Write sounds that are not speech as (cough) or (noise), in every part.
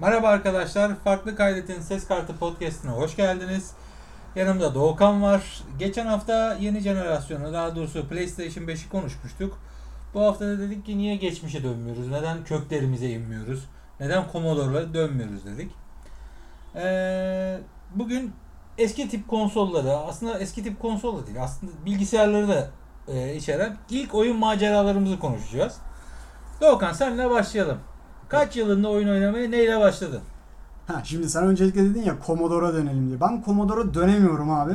Merhaba arkadaşlar. Farklı Kaydet'in Ses Kartı Podcast'ine hoş geldiniz. Yanımda Doğukan var. Geçen hafta yeni jenerasyonu, daha doğrusu PlayStation 5'i konuşmuştuk. Bu hafta da dedik ki niye geçmişe dönmüyoruz? Neden köklerimize inmiyoruz? Neden Commodore'la dönmüyoruz dedik. Ee, bugün eski tip konsolları, aslında eski tip konsol da değil, aslında bilgisayarları da e, içeren ilk oyun maceralarımızı konuşacağız. Doğukan senle başlayalım. Kaç yılında oyun oynamaya neyle başladın? Ha, şimdi sen öncelikle dedin ya Commodore'a dönelim diye. Ben Commodore'a dönemiyorum abi.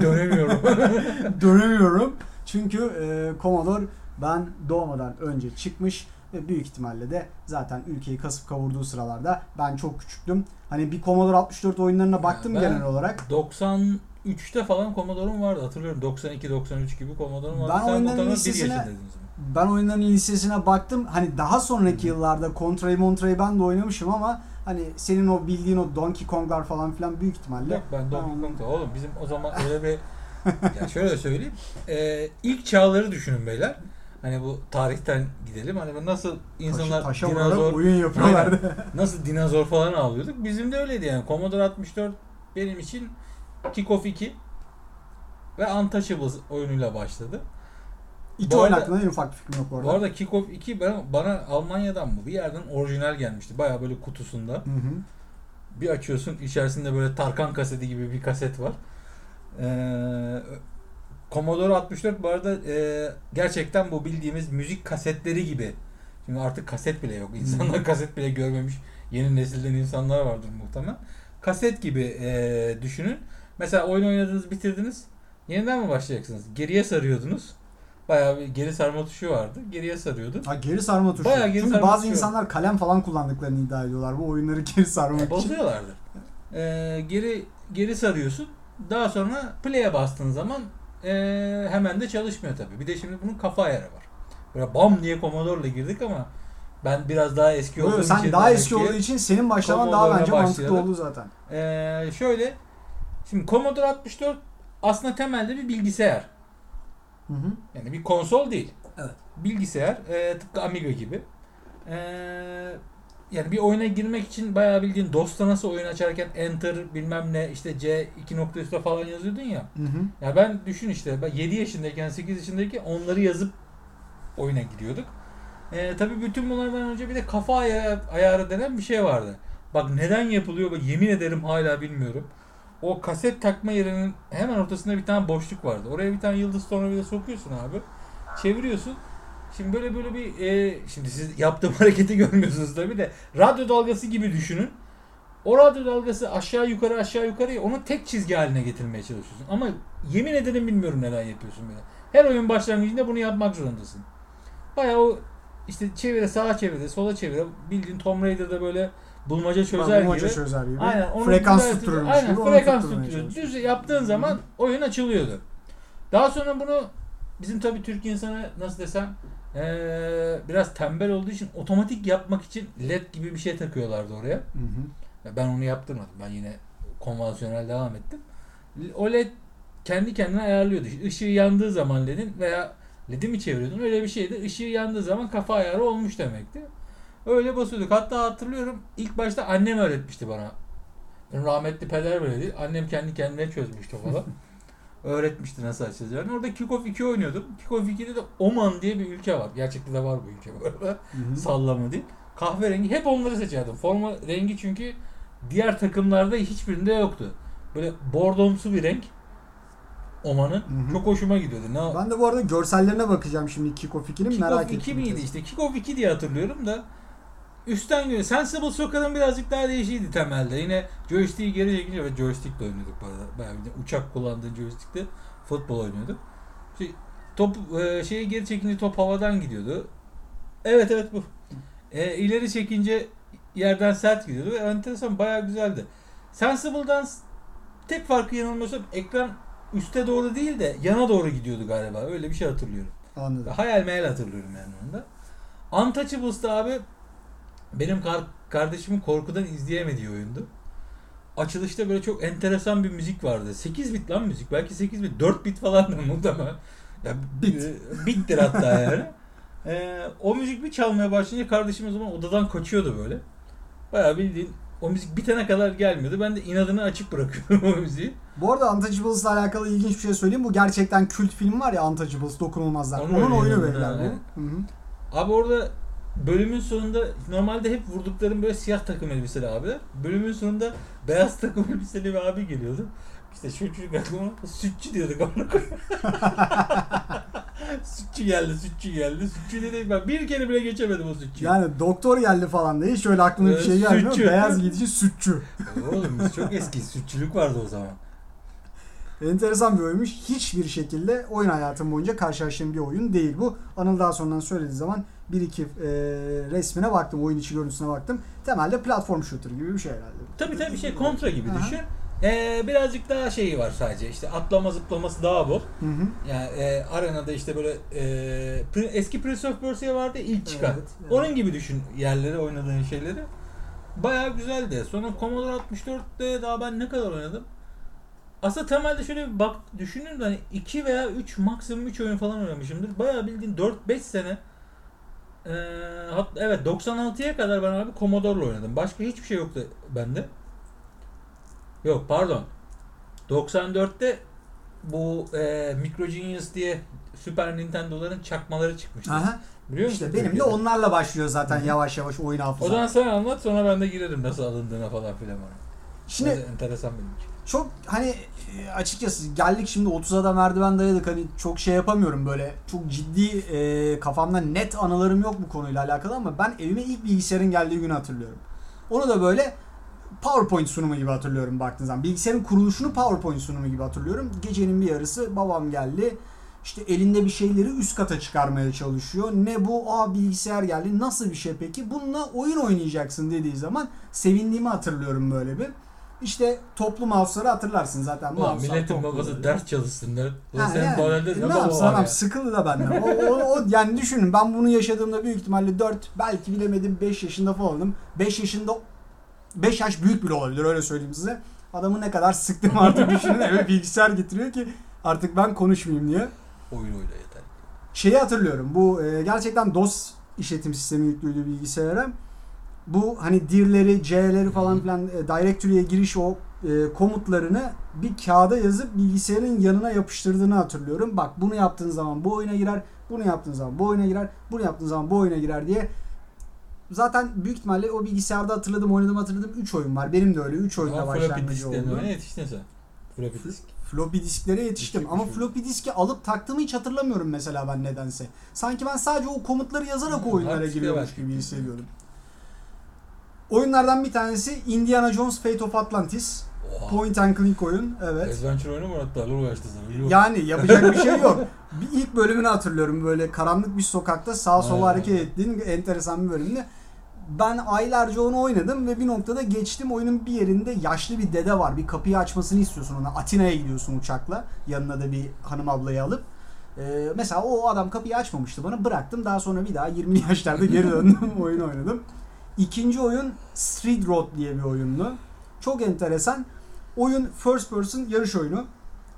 Dönemiyorum. (laughs) dönemiyorum. Çünkü e, Commodore ben doğmadan önce çıkmış ve büyük ihtimalle de zaten ülkeyi kasıp kavurduğu sıralarda ben çok küçüktüm. Hani bir Commodore 64 oyunlarına baktım Ben genel olarak. 93'te falan Commodore'um vardı hatırlıyorum. 92-93 gibi Commodore'um vardı. Ben Sen muhtemelen bir listesine- yaşındaydın. Ben oyunların listesine baktım. Hani daha sonraki yıllarda Contra'yı Montra'yı ben de oynamışım ama hani senin o bildiğin o Donkey Kong'lar falan filan büyük ihtimalle. Yok ben Donkey Kong'da. Oğlum bizim o zaman (laughs) öyle bir... ya şöyle söyleyeyim. Ee, ilk çağları düşünün beyler. Hani bu tarihten gidelim. Hani nasıl insanlar taşa dinozor, oyun yapıyorlardı. nasıl dinozor falan avlıyorduk. Bizim de öyleydi yani. Commodore 64 benim için Kick-Off 2 ve Untouchables oyunuyla başladı. İki Bu oyun arada- hakkında en ufak bir fikrim yok bu arada. Bu arada Kick-Off 2 bana, bana Almanya'dan mı bir yerden orijinal gelmişti. Baya böyle kutusunda. Hı hı. Bir açıyorsun içerisinde böyle Tarkan kaseti gibi bir kaset var. Ee, Commodore 64 bu arada e, gerçekten bu bildiğimiz müzik kasetleri gibi. Şimdi artık kaset bile yok. İnsanlar kaset bile görmemiş. Yeni nesilden insanlar vardır muhtemelen. Kaset gibi e, düşünün. Mesela oyun oynadınız bitirdiniz. Yeniden mi başlayacaksınız? Geriye sarıyordunuz. Bayağı bir geri sarma tuşu vardı. Geriye sarıyordun. Ha geri sarma tuşu. Bayağı geri Çünkü sarma bazı tuşu. insanlar kalem falan kullandıklarını iddia ediyorlar bu oyunları (laughs) geri sarmak için. Bozuyorlardı. Ee, geri geri sarıyorsun. Daha sonra play'e bastığın zaman ee, hemen de çalışmıyor tabii. Bir de şimdi bunun kafa ayarı var. Böyle bam diye Commodore'la girdik ama ben biraz daha eski olduğum Böyle sen için daha demek eski ki, olduğu için senin başlaman daha bence mantıklı başlayalım. oldu zaten. ee, şöyle şimdi Commodore 64 aslında temelde bir bilgisayar. Hı hı. Yani bir konsol değil. Evet. Bilgisayar e, tıpkı Amiga gibi. E, yani bir oyuna girmek için bayağı bildiğin DOS'ta nasıl oyun açarken Enter bilmem ne işte C iki nokta üstte falan yazıyordun ya. Hı hı. Ya ben düşün işte ben 7 yaşındayken 8 yaşındayken onları yazıp oyuna gidiyorduk. E, tabii bütün bunlardan önce bir de kafa ayarı, ayarı denen bir şey vardı. Bak neden yapılıyor bak yemin ederim hala bilmiyorum. O kaset takma yerinin hemen ortasında bir tane boşluk vardı. Oraya bir tane yıldız tornavida sokuyorsun abi. Çeviriyorsun. Şimdi böyle böyle bir e, şimdi siz yaptığım (laughs) hareketi görmüyorsunuz tabii de radyo dalgası gibi düşünün. O radyo dalgası aşağı yukarı aşağı yukarı onu tek çizgi haline getirmeye çalışıyorsun. Ama yemin ederim bilmiyorum neden yapıyorsun böyle. Her oyun başlangıcında bunu yapmak zorundasın. Bayağı o işte çevire sağa çevire sola çevire bildiğin Tomb Raider'da böyle bulmaca çözer Bulmaca gibi. çözer gibi. Aynen, onu Frekans tuttururmuş Aynen, gibi frekans tutturuyor. Düz yaptığın zaman oyun açılıyordu. Daha sonra bunu bizim tabii Türk insanı nasıl desem eee, biraz tembel olduğu için otomatik yapmak için led gibi bir şey takıyorlardı oraya. Hı hı. Ben onu yaptırmadım. Ben yine konvansiyonel devam ettim. O led kendi kendine ayarlıyordu. Işığı yandığı zaman ledin veya ledi mi çeviriyordun öyle bir şeydi. Işığı yandığı zaman kafa ayarı olmuş demekti. Öyle basıyorduk. Hatta hatırlıyorum ilk başta annem öğretmişti bana. Benim rahmetli peder böyle değil. Annem kendi kendine çözmüştü falan. (laughs) öğretmişti nasıl açılacağını. Orada Kick-Off 2 oynuyordum. Kick-Off 2'de de Oman diye bir ülke var. Gerçekten de var bu ülke bu arada. Hı hı. Sallama değil. Kahverengi hep onları seçerdim. Forma rengi çünkü diğer takımlarda hiçbirinde yoktu. Böyle bordomsu bir renk. Oman'ın. Çok hoşuma gidiyordu. Ne Ben de bu arada görsellerine bakacağım şimdi Kick-Off 2'nin merak Kick-Off ettim. 2 miydi işte? Kick-Off 2 diye hatırlıyorum da üstten göre Sensible Soccer'ın birazcık daha değişiydi temelde. Yine joystick'i geri çekince ve joystick'le oynuyorduk bu arada. Bayağı bir uçak kullandığın joystick'te futbol oynuyorduk. İşte top e, şeyi geri çekince top havadan gidiyordu. Evet evet bu. E, ileri çekince yerden sert gidiyordu ve enteresan bayağı güzeldi. Sensible'dan tek farkı yanılmıyorsam ekran üste doğru değil de yana doğru gidiyordu galiba. Öyle bir şey hatırlıyorum. Anladım. Hayal meyal hatırlıyorum yani onu da. Untouchables'da abi benim kar- kardeşimin korkudan izleyemediği oyundu. Açılışta böyle çok enteresan bir müzik vardı. 8 bit lan müzik. Belki 8 bit. 4 bit falan da (laughs) muhtemelen. Ya, Bit. bittir hatta yani. Ee, o müzik bir çalmaya başlayınca kardeşim o zaman odadan kaçıyordu böyle. Bayağı bildiğin o müzik bitene kadar gelmiyordu. Ben de inadını açık bırakıyorum (laughs) o müziği. Bu arada Untouchables'la alakalı ilginç bir şey söyleyeyim. Bu gerçekten kült film var ya Untouchables, Dokunulmazlar. Onun Onun, oyunu Ha, bu. Abi orada bölümün sonunda normalde hep vurduklarım böyle siyah takım elbiseli abi. Bölümün sonunda beyaz takım elbiseli bir abi geliyordu. İşte şu çocuk aklıma sütçü diyorduk ona. (laughs) sütçü geldi, sütçü geldi. Sütçü dedi ben bir kere bile geçemedim o sütçüyü. Yani doktor geldi falan diye hiç öyle aklıma bir Ee, şey gelmiyor. sütçü. Beyaz giyici sütçü. Oğlum biz çok eski sütçülük vardı o zaman. Enteresan bir oyunmuş. Hiçbir şekilde oyun hayatım boyunca karşılaştığım bir oyun değil bu. Anıl daha sonradan söylediği zaman bir iki e, resmine baktım, oyun içi görüntüsüne baktım. Temelde platform shooter gibi bir şey herhalde. Tabii tabii şey kontra gibi Aha. düşün. Ee, birazcık daha şeyi var sadece işte atlama zıplaması daha bol. Hı hı. Yani e, arenada işte böyle e, eski Prince of Persia vardı ilk çıkan. Evet, evet. Onun gibi düşün yerleri oynadığın şeyleri. Bayağı güzeldi. Sonra Commodore 64'te daha ben ne kadar oynadım? Aslında temelde şöyle bir bak düşünün de hani 2 veya 3 maksimum 3 oyun falan oynamışımdır. Bayağı bildiğin 4-5 sene ee, hat, evet 96'ya kadar ben abi Commodore'la oynadım. Başka hiçbir şey yoktu bende. Yok pardon. 94'te bu e, Micro Genius diye Super Nintendo'ların çakmaları çıkmıştı. Aha. Biliyor musun? İşte benim de onlarla başlıyor zaten Hı yavaş yavaş oyun O hafızam. zaman sen anlat sonra ben de girerim nasıl alındığına falan filan. Şimdi Biraz enteresan benim için. Çok hani e, açıkçası geldik şimdi 30'a da merdiven dayadık hani çok şey yapamıyorum böyle çok ciddi e, kafamda net anılarım yok bu konuyla alakalı ama ben evime ilk bilgisayarın geldiği günü hatırlıyorum. Onu da böyle PowerPoint sunumu gibi hatırlıyorum baktığın zaman. Bilgisayarın kuruluşunu PowerPoint sunumu gibi hatırlıyorum. Gecenin bir yarısı babam geldi. İşte elinde bir şeyleri üst kata çıkarmaya çalışıyor. Ne bu? Aa bilgisayar geldi. Nasıl bir şey peki? Bununla oyun oynayacaksın dediği zaman sevindiğimi hatırlıyorum böyle bir. İşte toplu mouse'ları hatırlarsın zaten. Ulan Mouse'lar milletin babası ders çalışsın der. Ulan Ha, senin yani. paralelde E, ne yapsın adam ya? sıkıldı da benden. O, (laughs) o, o, yani düşünün ben bunu yaşadığımda büyük ihtimalle 4 belki bilemedim 5 yaşında falanım. 5 yaşında 5 yaş büyük bile olabilir öyle söyleyeyim size. Adamı ne kadar sıktım artık (laughs) düşünün eve bilgisayar getiriyor ki artık ben konuşmayayım diye. Oyun oyna yeter. Şeyi hatırlıyorum bu e, gerçekten DOS işletim sistemi yüklüydü bilgisayara. Bu hani dirleri, C'leri falan filan e, directory'e giriş o e, komutlarını bir kağıda yazıp bilgisayarın yanına yapıştırdığını hatırlıyorum. Bak bunu yaptığın zaman bu oyuna girer, bunu yaptığın zaman bu oyuna girer, bunu yaptığın zaman bu oyuna girer diye. Zaten büyük ihtimalle o bilgisayarda hatırladım, oynadım hatırladım 3 oyun var. Benim de öyle 3 oyunda floppy başlangıcı oldu. oyuna yetiştin sen. Floppy disk. Floppy disklere yetiştim ama şey. floppy diski alıp taktığımı hiç hatırlamıyorum mesela ben nedense. Sanki ben sadece o komutları yazarak o oyunlara giriyormuş gibi hissediyordum. Oyunlardan bir tanesi Indiana Jones Fate of Atlantis. Oha. Point and click oyun. Evet. Adventure oyunu mu hatta? Lol yaşta sana. Yani yapacak bir şey yok. (laughs) Bir ilk bölümünü hatırlıyorum böyle karanlık bir sokakta sağa sola Ha. hareket ettiğin enteresan bir bölümde. Ben aylarca onu oynadım ve bir noktada geçtim oyunun bir yerinde yaşlı bir dede var. Bir kapıyı açmasını istiyorsun ona. Atina'ya gidiyorsun uçakla. Yanına da bir hanım ablayı alıp. Ee, mesela o adam kapıyı açmamıştı bana. Bıraktım. Daha sonra bir daha 20 (laughs) yaşlarda geri döndüm. oyun oynadım. İkinci oyun Street Road diye bir oyundu. Çok enteresan. Oyun first person yarış oyunu.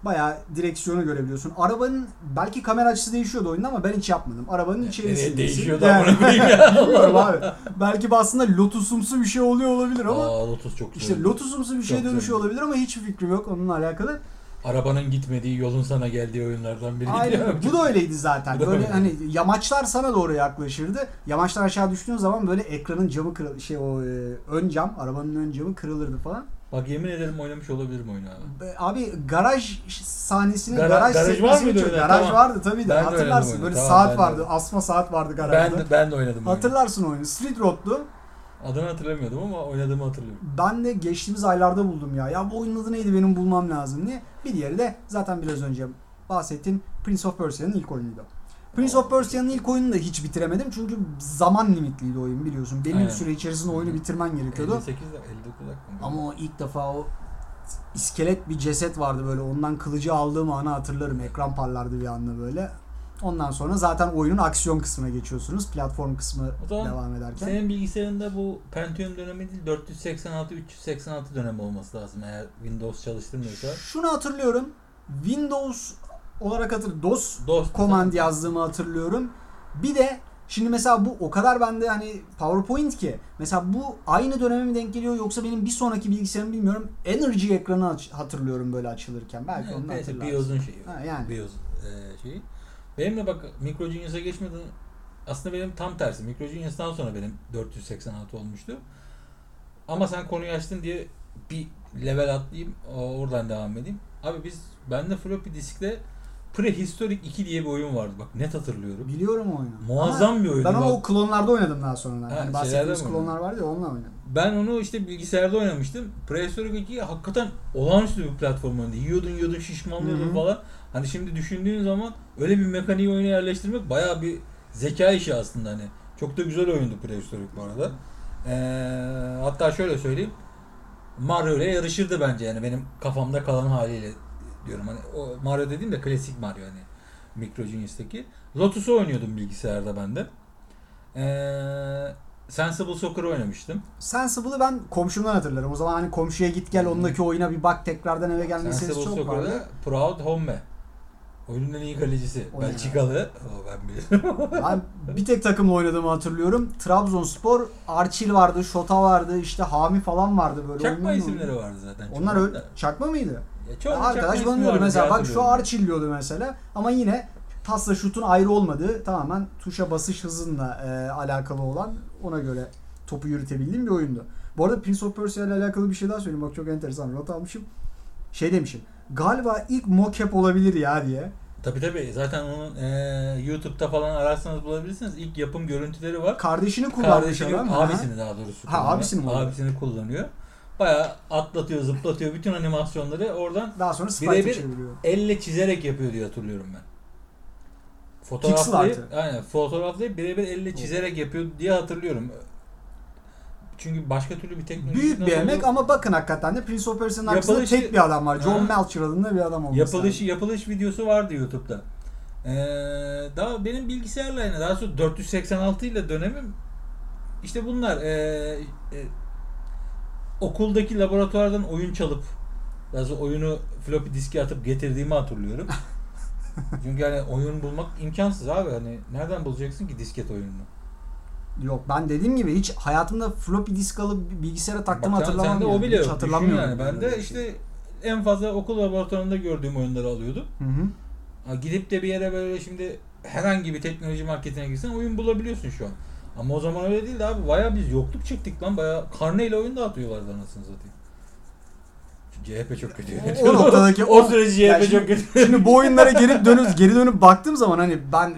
Bayağı direksiyonu görebiliyorsun. Arabanın belki kamera açısı değişiyordu oyunda ama ben hiç yapmadım. Arabanın içerisinde. Nereye değişiyordu amına koyayım ya. (laughs) Bilmiyorum abi. Belki aslında lotusumsu bir şey oluyor olabilir ama Aa Lotus çok güzel. işte lotusumsu bir şey Çok dönüşüyor güzel. olabilir ama hiçbir fikrim yok onunla alakalı. Arabanın gitmediği yolun sana geldiği oyunlardan biri. Aynen. (laughs) Bu da öyleydi zaten. Bu da Böyle öyle. hani yamaçlar sana doğru yaklaşırdı. Yamaçlar aşağı düştüğün zaman böyle ekranın camı kırıl şey o e, ön cam, arabanın ön camı kırılırdı falan. Bak yemin ederim oynamış olabilirim oyunu abi. Be- Abi garaj sahnesinin Gara- garaj, garaj var mıydı öyle? Garaj Tamam. vardı tabii de. Ben de Hatırlarsın oynadım böyle oyunu. saat Tamam, de. vardı. Asma saat vardı garajda. Ben de, ben de oynadım oyunu. Hatırlarsın oyunu. Street Road'du. Adını hatırlamıyordum ama oynadığımı hatırlıyorum. Ben de geçtiğimiz aylarda buldum ya. Ya bu oyunun adı neydi benim bulmam lazım diye. Bir diğeri de zaten biraz önce bahsettiğim Prince of Persia'nın ilk oyunuydu. Prince of Persia'nın ilk oyununu da hiç bitiremedim çünkü zaman limitliydi oyun biliyorsun. Belli bir süre içerisinde oyunu bitirmen gerekiyordu. 58 dakika, 59 dakika. Ama o ilk defa o iskelet bir ceset vardı böyle. Ondan kılıcı aldığım anı hatırlarım. Ekran parlardı bir anda böyle. Ondan sonra zaten oyunun aksiyon kısmına geçiyorsunuz. Platform kısmı devam ederken. Senin bilgisayarında bu Pentium dönemi değil 486 386 dönemi olması lazım eğer Windows çalıştırmıyorsa. Şunu hatırlıyorum. Windows olarak hatırlıyorum. DOS DOS command yazdığımı hatırlıyorum. Bir de Şimdi mesela bu o kadar bende hani PowerPoint ki mesela bu aynı döneme mi denk geliyor yoksa benim bir sonraki bilgisayarım bilmiyorum. Energy ekranı hatırlıyorum böyle açılırken. Belki Evet, onu hatırlarsın. BIOS'un şeyi. Ha, yani. BIOS e, şeyi. Benim de bak Micro Genius'a geçmeden aslında benim tam tersi. Micro Genius'tan sonra benim 486 olmuştu. Ama sen konuyu açtın diye bir level atlayayım. Oradan devam edeyim. Abi biz bende floppy diskte Prehistoric 2 diye bir oyun vardı. Bak net hatırlıyorum. Biliyorum o oyunu. Muazzam bir oyun. Ben onu o klonlarda oynadım daha sonra. Ha, hani bahsettiğimiz klonlar vardı ya onunla oynadım. Ben onu işte bilgisayarda oynamıştım. Prehistoric 2 hakikaten olağanüstü bir platform oyundu. Yiyordun yiyordun şişmanlıyordun falan. Hani şimdi düşündüğün zaman öyle bir mekaniği oyuna yerleştirmek bayağı bir zeka işi aslında hani. Çok da güzel oyundu Prehistoric bu arada. Ee, hatta şöyle söyleyeyim. Mario ile yarışırdı bence yani benim kafamda kalan haliyle diyorum. Hani o Mario dediğim de klasik Mario hani Micro Genius'taki. Lotus'u oynuyordum bilgisayarda ben de. Ee, Sensible Soccer oynamıştım. Sensible'ı ben komşumdan hatırlarım. O zaman hani komşuya git gel ondaki oyuna bir bak tekrardan eve gelme meselesi Sensible çok Soccer'da vardı. Proud Homme. Oyunun en iyi kalecisi. O ne Belçikalı. O ben biliyorum. (laughs) Ben bir tek takımla oynadığımı hatırlıyorum. Trabzonspor, Arçil vardı, Şota vardı, işte Hami falan vardı böyle. Çakma Oyunun- isimleri vardı zaten. Onlar öyle çakma mıydı? Ya çoğunun Arkadaş bana diyordu mesela bak şu. Arçil diyordu mesela ama yine tasla şutun ayrı olmadığı tamamen tuşa basış hızınla e, alakalı olan ona göre topu yürütebildiğim bir oyundu. Bu arada Prince of Persia ile alakalı bir şey daha söyleyeyim. Bak çok enteresan not almışım. Şey demişim. Galiba ilk mocap olabilir ya diye. Tabii tabii. Zaten onun e, YouTube'da falan ararsanız bulabilirsiniz. İlk yapım görüntüleri var. Kardeşini kullanmış Kardeşini, adam. abisini daha doğrusu. Ha, kullanıyor. abisini mi? Abisini kullanıyor. Bayağı atlatıyor, zıplatıyor. Bütün animasyonları oradan Daha sonra Birebir elle çizerek yapıyor diye hatırlıyorum ben. Fotoğraflayıp, aynen, fotoğraflayıp birebir elle çizerek yapıyor diye hatırlıyorum. Çünkü başka türlü bir teknoloji Büyük bir emek ama bakın hakikaten de Prince of Persia'nın arkasında tek bir adam var. John Ha. Melcher adında bir adam olması yapılış lazım. yapılış videosu vardı YouTube'da. Ee, daha benim bilgisayarla yani daha sonra 486 ile dönemim işte bunlar ee, e, okuldaki laboratuvardan oyun çalıp daha sonra oyunu floppy diske atıp getirdiğimi hatırlıyorum. (laughs) Çünkü hani oyun bulmak imkansız abi hani nereden bulacaksın ki disket oyununu? Yok ben dediğim gibi hiç hayatımda floppy disk alıp bilgisayara taktığımı Bak hatırlamam. Sende yani. o bile Hiç yok. hatırlamıyorum. Yani. Ben de bir şey. işte en fazla okul laboratuvarında gördüğüm oyunları alıyordum. Hı hı. Ha, gidip de bir yere böyle şimdi herhangi bir teknoloji marketine girsen oyun bulabiliyorsun şu an. Ama o zaman öyle değildi abi. Baya biz yokluk çektik lan. Baya karneyle oyun dağıtıyorlardı anasını satayım. CHP çok kötü. O- o (laughs) noktadaki o o- süreci CHP şimdi- çok kötü. Şimdi bu oyunlara geri dönüp geri dönüp baktığım zaman hani ben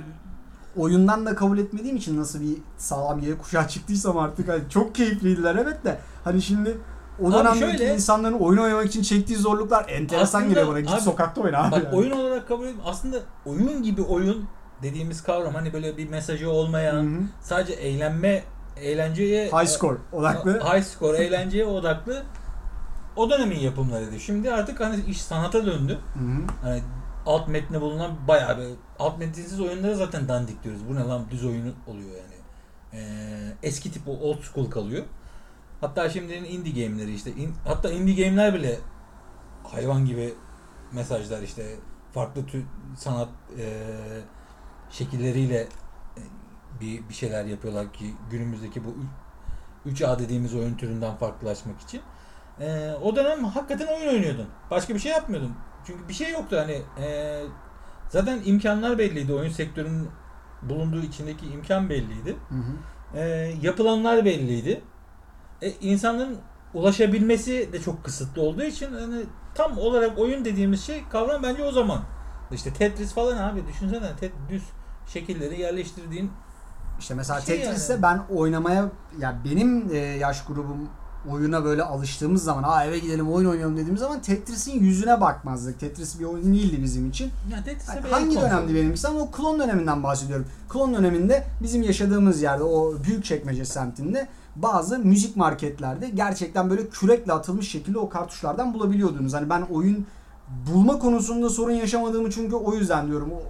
oyundan da kabul etmediğim için nasıl bir sağlam yere kuşağı çıktıysam artık hani çok keyifliydiler evet de hani şimdi o dönemdeki şöyle- insanların oyun oynamak için çektiği zorluklar enteresan Aslında geliyor bana. Git abi- sokakta oyna abi. Bak yani. oyun olarak kabul edeyim. Aslında oyun gibi oyun dediğimiz kavram hani böyle bir mesajı olmayan hı. sadece eğlenme eğlenceye High score odaklı. (laughs) High score eğlenceye odaklı o dönemin yapımlarıydı. Şimdi artık hani iş sanata döndü. Hı hı. Hani alt metne bulunan bayağı bir alt metinsiz oyunlara zaten dandik diyoruz. Bu ne lan düz oyunu oluyor yani. Ee, eski tip old school kalıyor. Hatta şimdinin indie game'leri işte in- hatta indie game'ler bile hayvan gibi mesajlar işte farklı tür sanat e, şekilleriyle e, bir bir şeyler yapıyorlar ki günümüzdeki bu 3A dediğimiz oyun türünden farklılaşmak için. E, o dönem hakikaten oyun oynuyordun. Başka bir şey yapmıyordun. Çünkü bir şey yoktu hani e, zaten imkanlar belliydi. Oyun sektörünün bulunduğu içindeki imkan belliydi. Hı hı. E, yapılanlar belliydi. E, insanların ulaşabilmesi de çok kısıtlı olduğu için hani tam olarak oyun dediğimiz şey kavram bence o zaman. İşte Tetris falan abi düşünsene tet düz şekilleri yerleştirdiğin İşte mesela Şey Tetris'te yani. ben oynamaya ya benim e, yaş grubum oyuna böyle alıştığımız zaman ha eve gidelim oyun oynayalım dediğimiz zaman Tetris'in yüzüne bakmazdık. Tetris bir oyun değildi bizim için. ya Tetris'e Yani hangi dönemdi benimkisi ama o klon döneminden bahsediyorum. Klon döneminde bizim yaşadığımız yerde o Büyükçekmece semtinde bazı müzik marketlerde gerçekten böyle kürekle atılmış şekilde o kartuşlardan bulabiliyordunuz. Hani ben oyun bulma konusunda sorun yaşamadığımı çünkü o yüzden diyorum. O,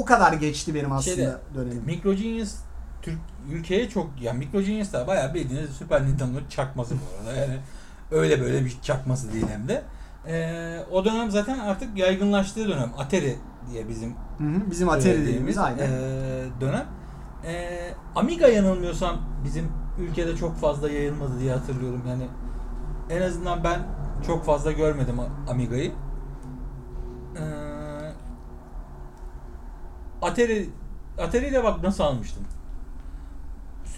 o kadar geçti benim aslında Şeyde, dönemim. Micro Genius Türk ülkeye çok ya Micro Genius da bayağı bildiğiniz Super Nintendo çakması bu arada. Yani öyle böyle bir çakması değil hem de. Ee, o dönem zaten artık yaygınlaştığı dönem. Atari diye bizim Hı hı, bizim Atari dediğimiz aynen. ee, dönem. Ee, Amiga yanılmıyorsam bizim ülkede çok fazla yayılmadı diye hatırlıyorum. Yani en azından ben çok fazla görmedim Amiga'yı. Ee, Atari Atari ile bak nasıl almıştım.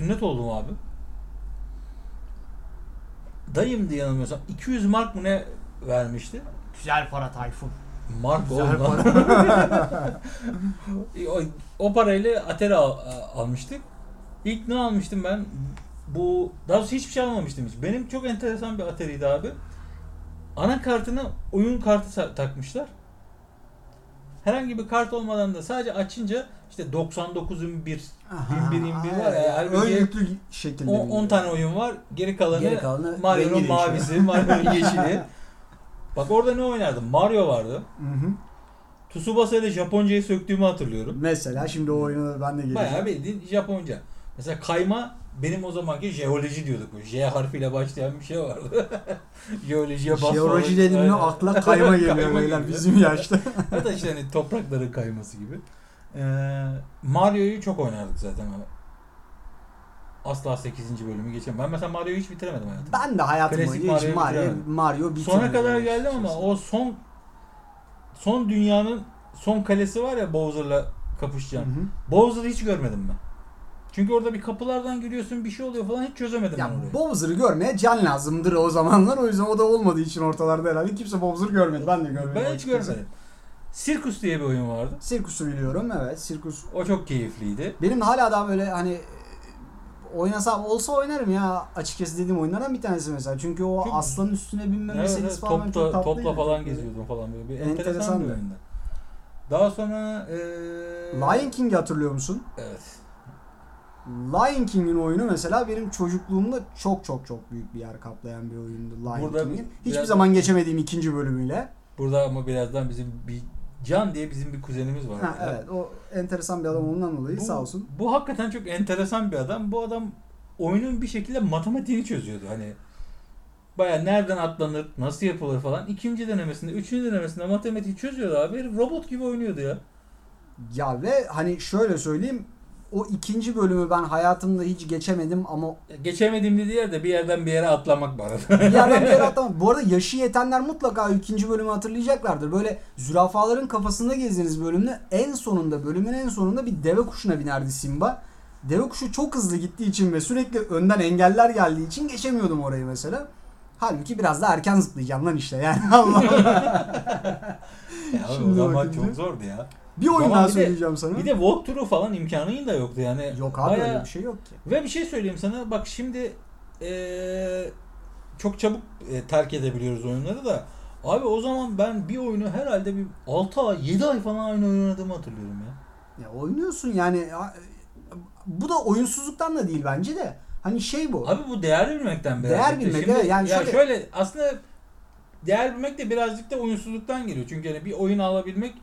Sünnet oldum abi. Dayımdı yanılmıyorsam 200 mark mı ne vermişti? Güzel para Tayfun. Mark Güzel oldu. para. (laughs) o, o parayla Atari al- almıştık. İlk ne almıştım ben? Bu daha doğrusu hiçbir şey almamıştım hiç. Benim çok enteresan bir Atari'ydi abi. Anakartına oyun kartı takmışlar. Herhangi bir kart olmadan da sadece açınca işte 99'un bir Aha, 21 var ya, halbuki Ön yüklü şekilde. 10 tane oyun var. Geri kalanı, Geri kalanı Mario'nun mavisi, Mario'nun (laughs) yeşili. Bak orada ne oynardım? Mario vardı. Hı hı. Tsubasa ile Japoncayı söktüğümü hatırlıyorum. Mesela şimdi o oyuna ben de geleceğim. Bayağı bildiğin Japonca. Mesela kayma benim o zamanki jeoloji diyorduk. Bu J harfiyle başlayan bir şey vardı. (laughs) Jeolojiye basmalı. Jeoloji dedim Aynen. akla kayma geliyor (laughs) Kayma beyler bizim yaşta. ya da işte hani toprakların kayması gibi. Ee, Mario'yu çok oynardık zaten. Asla 8. bölümü geçemem. Ben mesela Mario'yu hiç bitiremedim hayatımda. ben de hayatım Klasik boyunca hiç Mario, bitiremedim. Mario bitirmedim. Sona kadar geldim ama o son son dünyanın son kalesi var ya Bowser'la kapışacağın. Hı hı. Bowser'ı hiç görmedim ben. Çünkü orada bir kapılardan giriyorsun bir şey oluyor falan hiç çözemedim Ya ben orayı. Bowser'ı görmeye can lazımdır o zamanlar. O yüzden o da olmadığı için ortalarda herhalde kimse Bowser görmedi. Ben de görmedim. ben hiç görmedim. Sirkus diye bir oyun vardı. Sirkus'u biliyorum evet. Sirkus. O çok keyifliydi. Benim hala daha böyle hani oynasam olsa oynarım ya açıkçası dediğim oyunlardan bir tanesi mesela. Çünkü o Çünkü- aslanın üstüne binme Evet, meselesi evet, falan çok topla, tatlıydı. topla falan Çok geziyordum falan böyle. Bir Enteresan enteresan bir oyundu. Daha sonra eee Lion King'i hatırlıyor musun? Evet. Lion King'in oyunu mesela benim çocukluğumda çok çok çok büyük bir yer kaplayan bir oyundu Lion King'in. bir- Hiçbir zaman geçemediğim ikinci bölümüyle. Burada ama birazdan bizim bir Can diye bizim bir kuzenimiz var. Ha, evet o enteresan bir adam ondan dolayı Bu, sağ olsun. Bu hakikaten çok enteresan bir adam. Bu adam oyunun bir şekilde matematiğini çözüyordu. Hani baya nereden atlanır, nasıl yapılır falan. İkinci denemesinde, üçüncü denemesinde matematiği çözüyordu abi. Robot gibi oynuyordu ya. Ya ve hani şöyle söyleyeyim o ikinci bölümü ben hayatımda hiç geçemedim ama Geçemediğim dediği yerde bir yerden bir yere atlamak var. arada. bir yerden bir yere (laughs) atlamam. Bu arada yaşı yetenler mutlaka ikinci bölümü hatırlayacaklardır. Böyle zürafaların kafasında gezdiğiniz bölümde en sonunda bölümün en sonunda bir deve kuşuna binerdi Simba. Deve kuşu çok hızlı gittiği için ve sürekli önden engeller geldiği için geçemiyordum orayı mesela. Halbuki biraz da erken zıplayacağım lan işte yani Allah (laughs) ya o Şimdi zaman bakınca- çok zordu ya. Bir oyun Zaman daha bir de- söyleyeceğim sana. Bir de walkthrough falan imkanın da yoktu yani. Yok abi Bayağı- öyle bir şey yok ki. Ve bir şey söyleyeyim sana. Bak şimdi eee, çok çabuk e, terk edebiliyoruz oyunları da. Abi o zaman ben bir oyunu herhalde bir 6 ay, 7 ay falan aynı oynadığımı hatırlıyorum ya. Ya oynuyorsun yani ya, bu da oyunsuzluktan da değil bence de. Hani şey bu. Abi bu değer bilmekten birazcık Değer bilmek, Şimdi, evet. Yani ya şöyle- şöyle... aslında değer bilmek de birazcık da oyunsuzluktan geliyor. Çünkü hani bir oyun alabilmek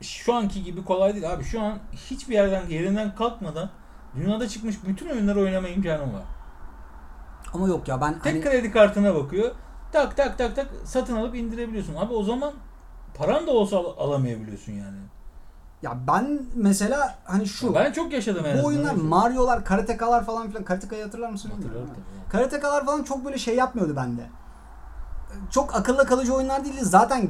şu anki gibi kolay değil abi. Şu an hiçbir yerden yerinden kalkmadan dünyada çıkmış bütün oyunları oynama imkanım var. Ama yok ya ben Tek hani kredi kartına bakıyor. Tak tak tak tak satın alıp indirebiliyorsun. Abi o zaman paran da olsa al- alamayabiliyorsun yani. ya ben mesela hani şu Ben çok yaşadım en bu oyunlar Mario'lar, Karatekalar falan filan Karateka'yı hatırlar mısın? Hatırlarım tabii. Karatekalar falan çok böyle şey yapmıyordu bende. Çok akılda kalıcı oyunlar değildi. Zaten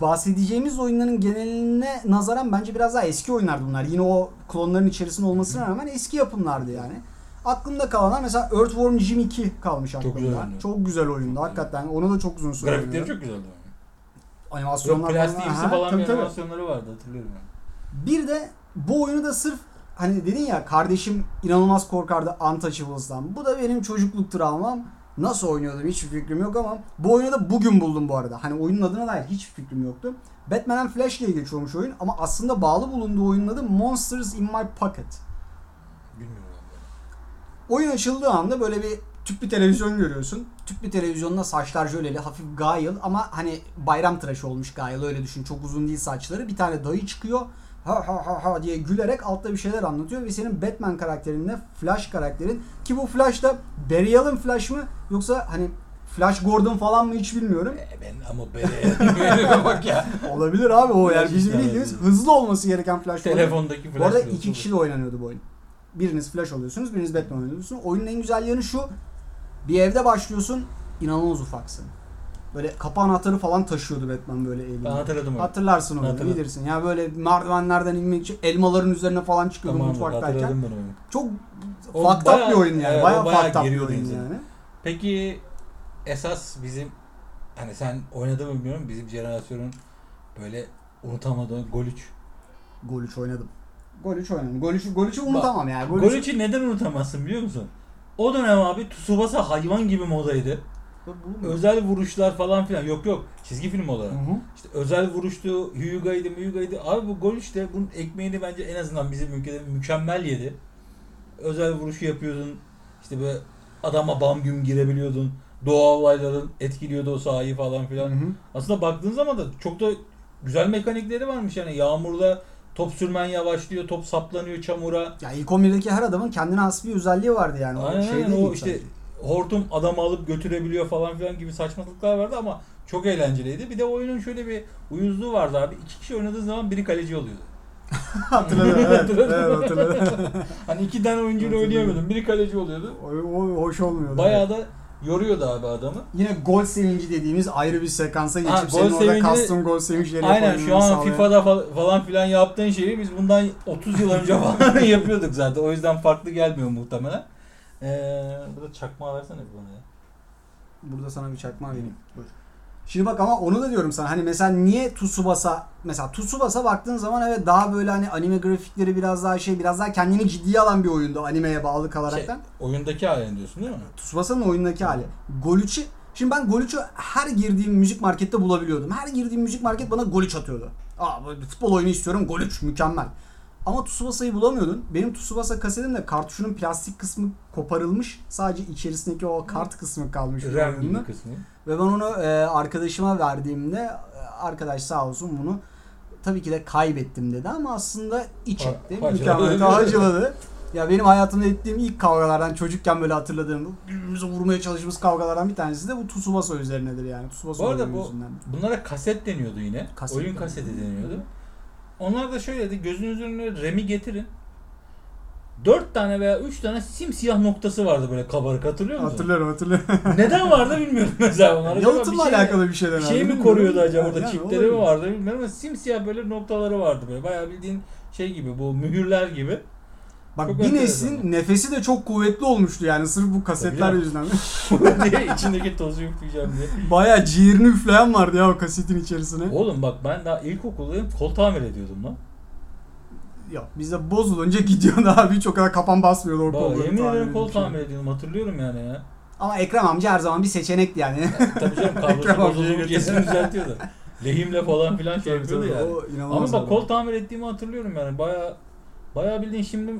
bahsedeceğimiz oyunların geneline nazaran bence biraz daha eski oyunlardı bunlar. Yine o klonların içerisinde olmasına rağmen eski yapımlardı yani. Aklımda kalanlar mesela Earthworm Jim 2 kalmış aklımda. güzel oyundu. Çok güzel oyundu hakikaten. Onu da çok uzun süre Grafikleri oynadım. çok güzeldi. Yok, Animasyonlar plastikimsi Aha, falan tabii, tabii. animasyonları vardı hatırlıyorum yani. Bir de bu oyunu da sırf hani dedin ya kardeşim inanılmaz korkardı Untouchables'tan. Bu da benim çocukluk travmam. Nasıl oynuyordum hiçbir fikrim yok ama bu oyunu da bugün buldum bu arada. Hani oyunun adına dair hiç fikrim yoktu. Batman and Flash diye geçiyormuş oyun ama aslında bağlı bulunduğu oyunun adı Monsters in My Pocket. Bilmiyorum. Oyun açıldığı anda böyle bir tüp bir televizyon görüyorsun. Tüp bir televizyonda saçlar jöleli, hafif Gail ama hani bayram tıraşı olmuş Gail öyle düşün. Çok uzun değil saçları. Bir tane dayı çıkıyor. Ha ha ha ha diye gülerek altta bir şeyler anlatıyor ve senin Batman karakterinle Flash karakterin ki bu Flash da Barry Allen Flash mı yoksa hani Flash Gordon falan mı hiç bilmiyorum. E, ben ama be bak ya. (laughs) Olabilir abi o Flash bizim bildiğimiz hızlı olması gereken Flash. Telefondaki flash. Bu arada iki kişi de oynanıyordu bu oyun. biriniz Flash oluyorsunuz, biriniz Batman oluyorsunuz. Oyunun en güzel yanı şu. Bir evde başlıyorsun, inanılmaz ufaksın. Böyle kapı anahtarı falan taşıyordu Batman böyle elinde. Ben hatırladım onu. Hatırlarsın onu, Hatırladım. bilirsin. Ya böyle merdivenlerden inmek için elmaların üzerine falan çıkıyordum Tamamdır mutfaktayken. hatırladım ben onu. Çok fucked up bir oyun yani. o bayağı, bayağı fucked up bir oyun yani. Peki esas bizim hani sen oynadın mı bilmiyorum bizim jenerasyonun böyle unutamadığı gol 3. Gol 3 oynadım. Gol 3 oynadım. Gol 3'ü gol 3'ü unutamam yani. Gol, Gol 3'ü 3'ü neden unutamazsın biliyor musun? O dönem abi Tsubasa hayvan gibi modaydı. Özel vuruşlar falan filan. Yok yok çizgi film olarak. Hı hı. İşte özel vuruştu, Hyuga'ydı, Hyuga'ydı. Abi bu gol işte bunun ekmeğini bence en azından bizim ülkede mükemmel yedi. Özel vuruşu yapıyordun. İşte böyle adama bam güm girebiliyordun. Doğa olayların etkiliyordu o sahayı falan Hı filan. hı. Aslında baktığın zaman da çok da güzel mekanikleri varmış yani. Yağmurda top sürmen yavaşlıyor, top saplanıyor çamura. Ya ilk 11'deki her adamın kendine has bir özelliği vardı yani. O Aynen şey aynen o işte sadece. Hortum adamı alıp götürebiliyor falan filan gibi saçmalıklar vardı ama çok eğlenceliydi. Bir de oyunun şöyle bir uyuzluğu vardı abi. İki kişi oynadığı zaman biri kaleci oluyordu. (laughs) hatırladım evet. Evet hatırladım. (laughs) Hani iki tane oyuncuyla Hatırladım. oynayamıyordun. Biri kaleci oluyordu. o, o hoş olmuyordu. Bayağı da yoruyordu abi adamı. Yine gol sevinci dediğimiz ayrı bir sekansa geçip Ha, senin orada custom gol sevinçleri Aynen şu an sağlayan- FIFA'da fal- falan filan yaptığın şeyi biz bundan 30 yıl önce (laughs) falan yapıyorduk zaten. O yüzden farklı gelmiyor muhtemelen. Ee, burada çakmağı versene bir bana ya. Burada sana bir çakma vereyim. Buyur. Şimdi bak ama onu da diyorum sana. Hani mesela niye Tsubasa mesela Tsubasa baktığın zaman evet daha böyle hani anime grafikleri biraz daha şey biraz daha kendini ciddiye alan bir oyundu animeye bağlı Şey, kalaraktan. oyundaki halini diyorsun değil mi? Tsubasa'nın oyundaki hali. Gol 3'ü Şimdi ben Gol 3'ü her girdiğim müzik markette bulabiliyordum. Her girdiğim müzik market bana Gol 3 atıyordu. Aa futbol oyunu istiyorum Gol 3 mükemmel. Ama Tsubasa'yı bulamıyordun. Benim Tsubasa kasetimde kartuşunun plastik kısmı koparılmış. Sadece içerisindeki o kart kısmı kalmış. RAM gibi kısmı. Ve ben onu e, arkadaşıma verdiğimde e, arkadaş sağ olsun bunu tabii ki de kaybettim dedi ama aslında iç etti. Mükemmel (laughs) harcaladı. Ya benim hayatımda ettiğim ilk kavgalardan çocukken böyle hatırladığım birbirimize vurmaya çalıştığımız kavgalardan bir tanesi de bu Tsubasa üzerinedir yani. Tsubasa Bu arada bu- yüzünden. Bunlara kaset deniyordu yine. Kaset Oyun kaseti deniyordu. Onlar da şöyleydi. Gözünüzün önüne RAM'i getirin. 4 tane veya 3 tane simsiyah noktası vardı böyle kabarık hatırlıyor musun? Hatırlıyorum hatırlıyorum. (laughs) Neden vardı bilmiyorum mesela onlar. Yalıtımla bir şey- alakalı bir şeyden Bir şey mi koruyordu acaba orada Yani çipleri mi vardı bilmiyorum ama simsiyah böyle noktaları vardı böyle. Bayağı bildiğin şey gibi bu mühürler gibi. Bak Çok neslin nefesi de çok kuvvetli olmuştu yani sırf bu kasetler ya. yüzünden. diye (laughs) (laughs) içindeki tozu yükleyeceğim diye. Bayağı ciğerini üfleyen vardı ya o kasetin içerisine. Oğlum bak ben daha ilkokuldayım kol tamir ediyordum lan. Yok bizde bozulunca gidiyordu (laughs) abi o kadar kapan basmıyordu o kolları. yemin ederim kol tamir ediyordum hatırlıyorum yani ya. Ama Ekrem amca her zaman bir seçenekti yani. Tabii canım kablosu Ekrem amcayı bozulduğu getir. kesin düzeltiyordu. Lehimle falan filan şey yapıyordu yani. Ama bak kol tamir ettiğimi hatırlıyorum yani. Baya baya bildiğin şimdi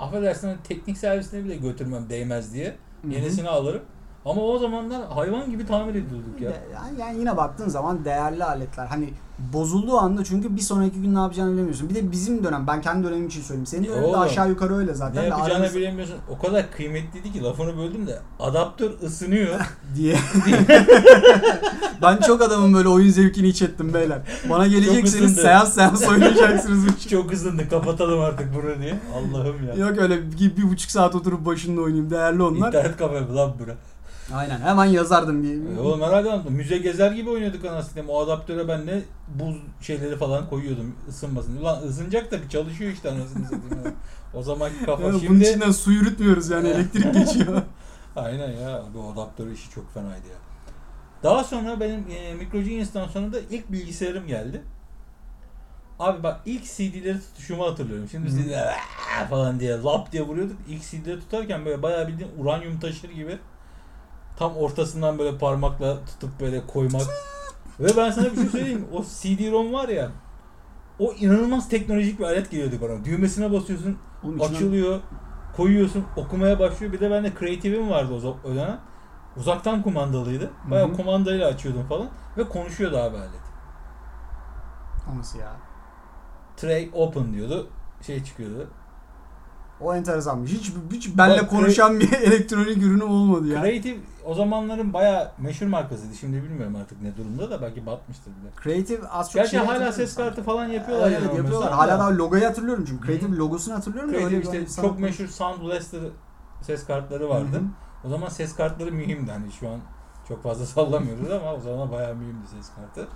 affedersin hani teknik servisine bile götürmem değmez diye. Yenisini alırım. Ama o zamanlar hayvan gibi tamir ediyorduk ya. Yani, yine baktığın zaman değerli aletler. Hani bozulduğu anda çünkü bir sonraki gün ne yapacağını bilemiyorsun. Bir de bizim dönem ben kendi dönemim için söyleyeyim. Senin dönemin de Oğlum, aşağı yukarı öyle zaten. Ne yapacağını aramız- bilemiyorsun. O kadar kıymetliydi ki lafını böldüm de adaptör ısınıyor. (laughs) diye. (laughs) ben çok adamın böyle oyun zevkini iç ettim beyler. Bana gelecekseniz ısındı. seans seans (laughs) oynayacaksınız. işi. Çok hızlandı kapatalım artık bunu diye. Allah'ım ya. Yok öyle bir, bir buçuk saat oturup başında oynayayım. Değerli onlar. İnternet kafe mi lan bura? Aynen hemen yazardım diye. E, Oğlum herhalde anladım. Müze gezer gibi oynuyorduk anasını. O adaptöre ben ne buz şeyleri falan koyuyordum ısınmasın. Ulan ısınacak da çalışıyor işte anasını satayım. (laughs) o zamanki kafa. Ya bunun Şimdi içinden su yürütmüyoruz yani (laughs) elektrik geçiyor. (laughs) aynen ya bu adaptör işi çok fenaydı ya. Daha sonra benim e, Micro Genius'tan sonra da ilk bilgisayarım geldi. Abi bak ilk CD'leri tutuşumu hatırlıyorum. Şimdi. CD'ler "Aa!" falan diye lap diye vuruyorduk. İlk CD'leri tutarken böyle bayağı bildiğin uranyum taşır gibi tam ortasından böyle parmakla tutup böyle koymak. Ve ben sana bir şey söyleyeyim. O CD-ROM var ya o inanılmaz teknolojik bir alet geliyordu bana. Düğmesine basıyorsun, Oğlum içinden- açılıyor, koyuyorsun, okumaya başlıyor. Bir de bende Creative'im vardı o dönem. Uzaktan kumandalıydı. Bayağı Hı hı. kumandayla açıyordum falan. Ve konuşuyordu abi alet. O Nasıl ya? Tray open diyordu. Şey çıkıyordu. O enteresanmış. Hiç, hiç benle Bak, konuşan bir (laughs) elektronik ürünü olmadı ya. Creative o zamanların baya meşhur markasıydı. Şimdi bilmiyorum artık ne durumda da belki batmıştır bile. Creative az çok Gerçi şey hala ses kartı falan yapıyorlar. Evet, yani yapıyorlar. Hala da. logoyu hatırlıyorum çünkü. Creative Hı. logosunu hatırlıyorum da Creative öyle işte bir çok meşhur Sound Blaster ses kartları vardı. Hı hı. O zaman ses kartları mühimdi. Hani şu an çok fazla (laughs) sallamıyoruz ama o zaman bayağı mühimdi ses kartı.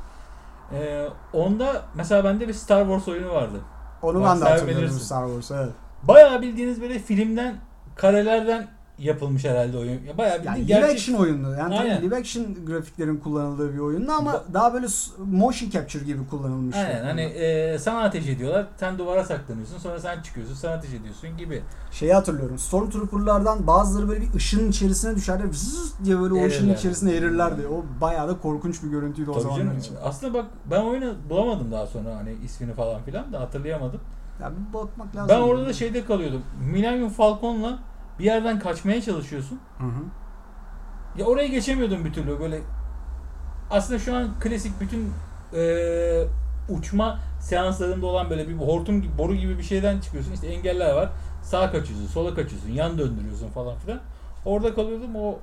Ee, onda mesela bende bir Star Wars oyunu vardı. Onu Bak, ben de hatırlıyorum. Star Wars evet. Bayağı bildiğiniz böyle filmden karelerden yapılmış herhalde oyun. Ya bayağı Yani bildiğin live gerçek. action oyundu. Yani tabii Aynen. live action grafiklerin kullanıldığı bir oyundu ama Ba- daha böyle motion capture gibi kullanılmış. Aynen hani e, sana ateş ediyorlar. Sen duvara saklanıyorsun. Sonra sen çıkıyorsun. Sen ateş ediyorsun gibi. Şeyi hatırlıyorum. Stormtrooper'lardan bazıları böyle bir ışının içerisine düşerdi. Vızz diye böyle o ışının Erirler. içerisine erirlerdi. O bayağı da korkunç bir görüntüydü o Tabii canım. için. Aslında bak ben oyunu bulamadım daha sonra hani ismini falan filan da hatırlayamadım. Ya bir bakmak lazım. Ben orada da şeyde kalıyordum. Millennium Falcon'la bir yerden kaçmaya çalışıyorsun. Hı hı. Ya oraya geçemiyordum bir türlü böyle. Aslında şu an klasik bütün eee, uçma seanslarında olan böyle bir hortum gibi, boru gibi bir şeyden çıkıyorsun. İşte engeller var. Sağa kaçıyorsun, sola kaçıyorsun, yan döndürüyorsun falan filan. Orada kalıyordum. O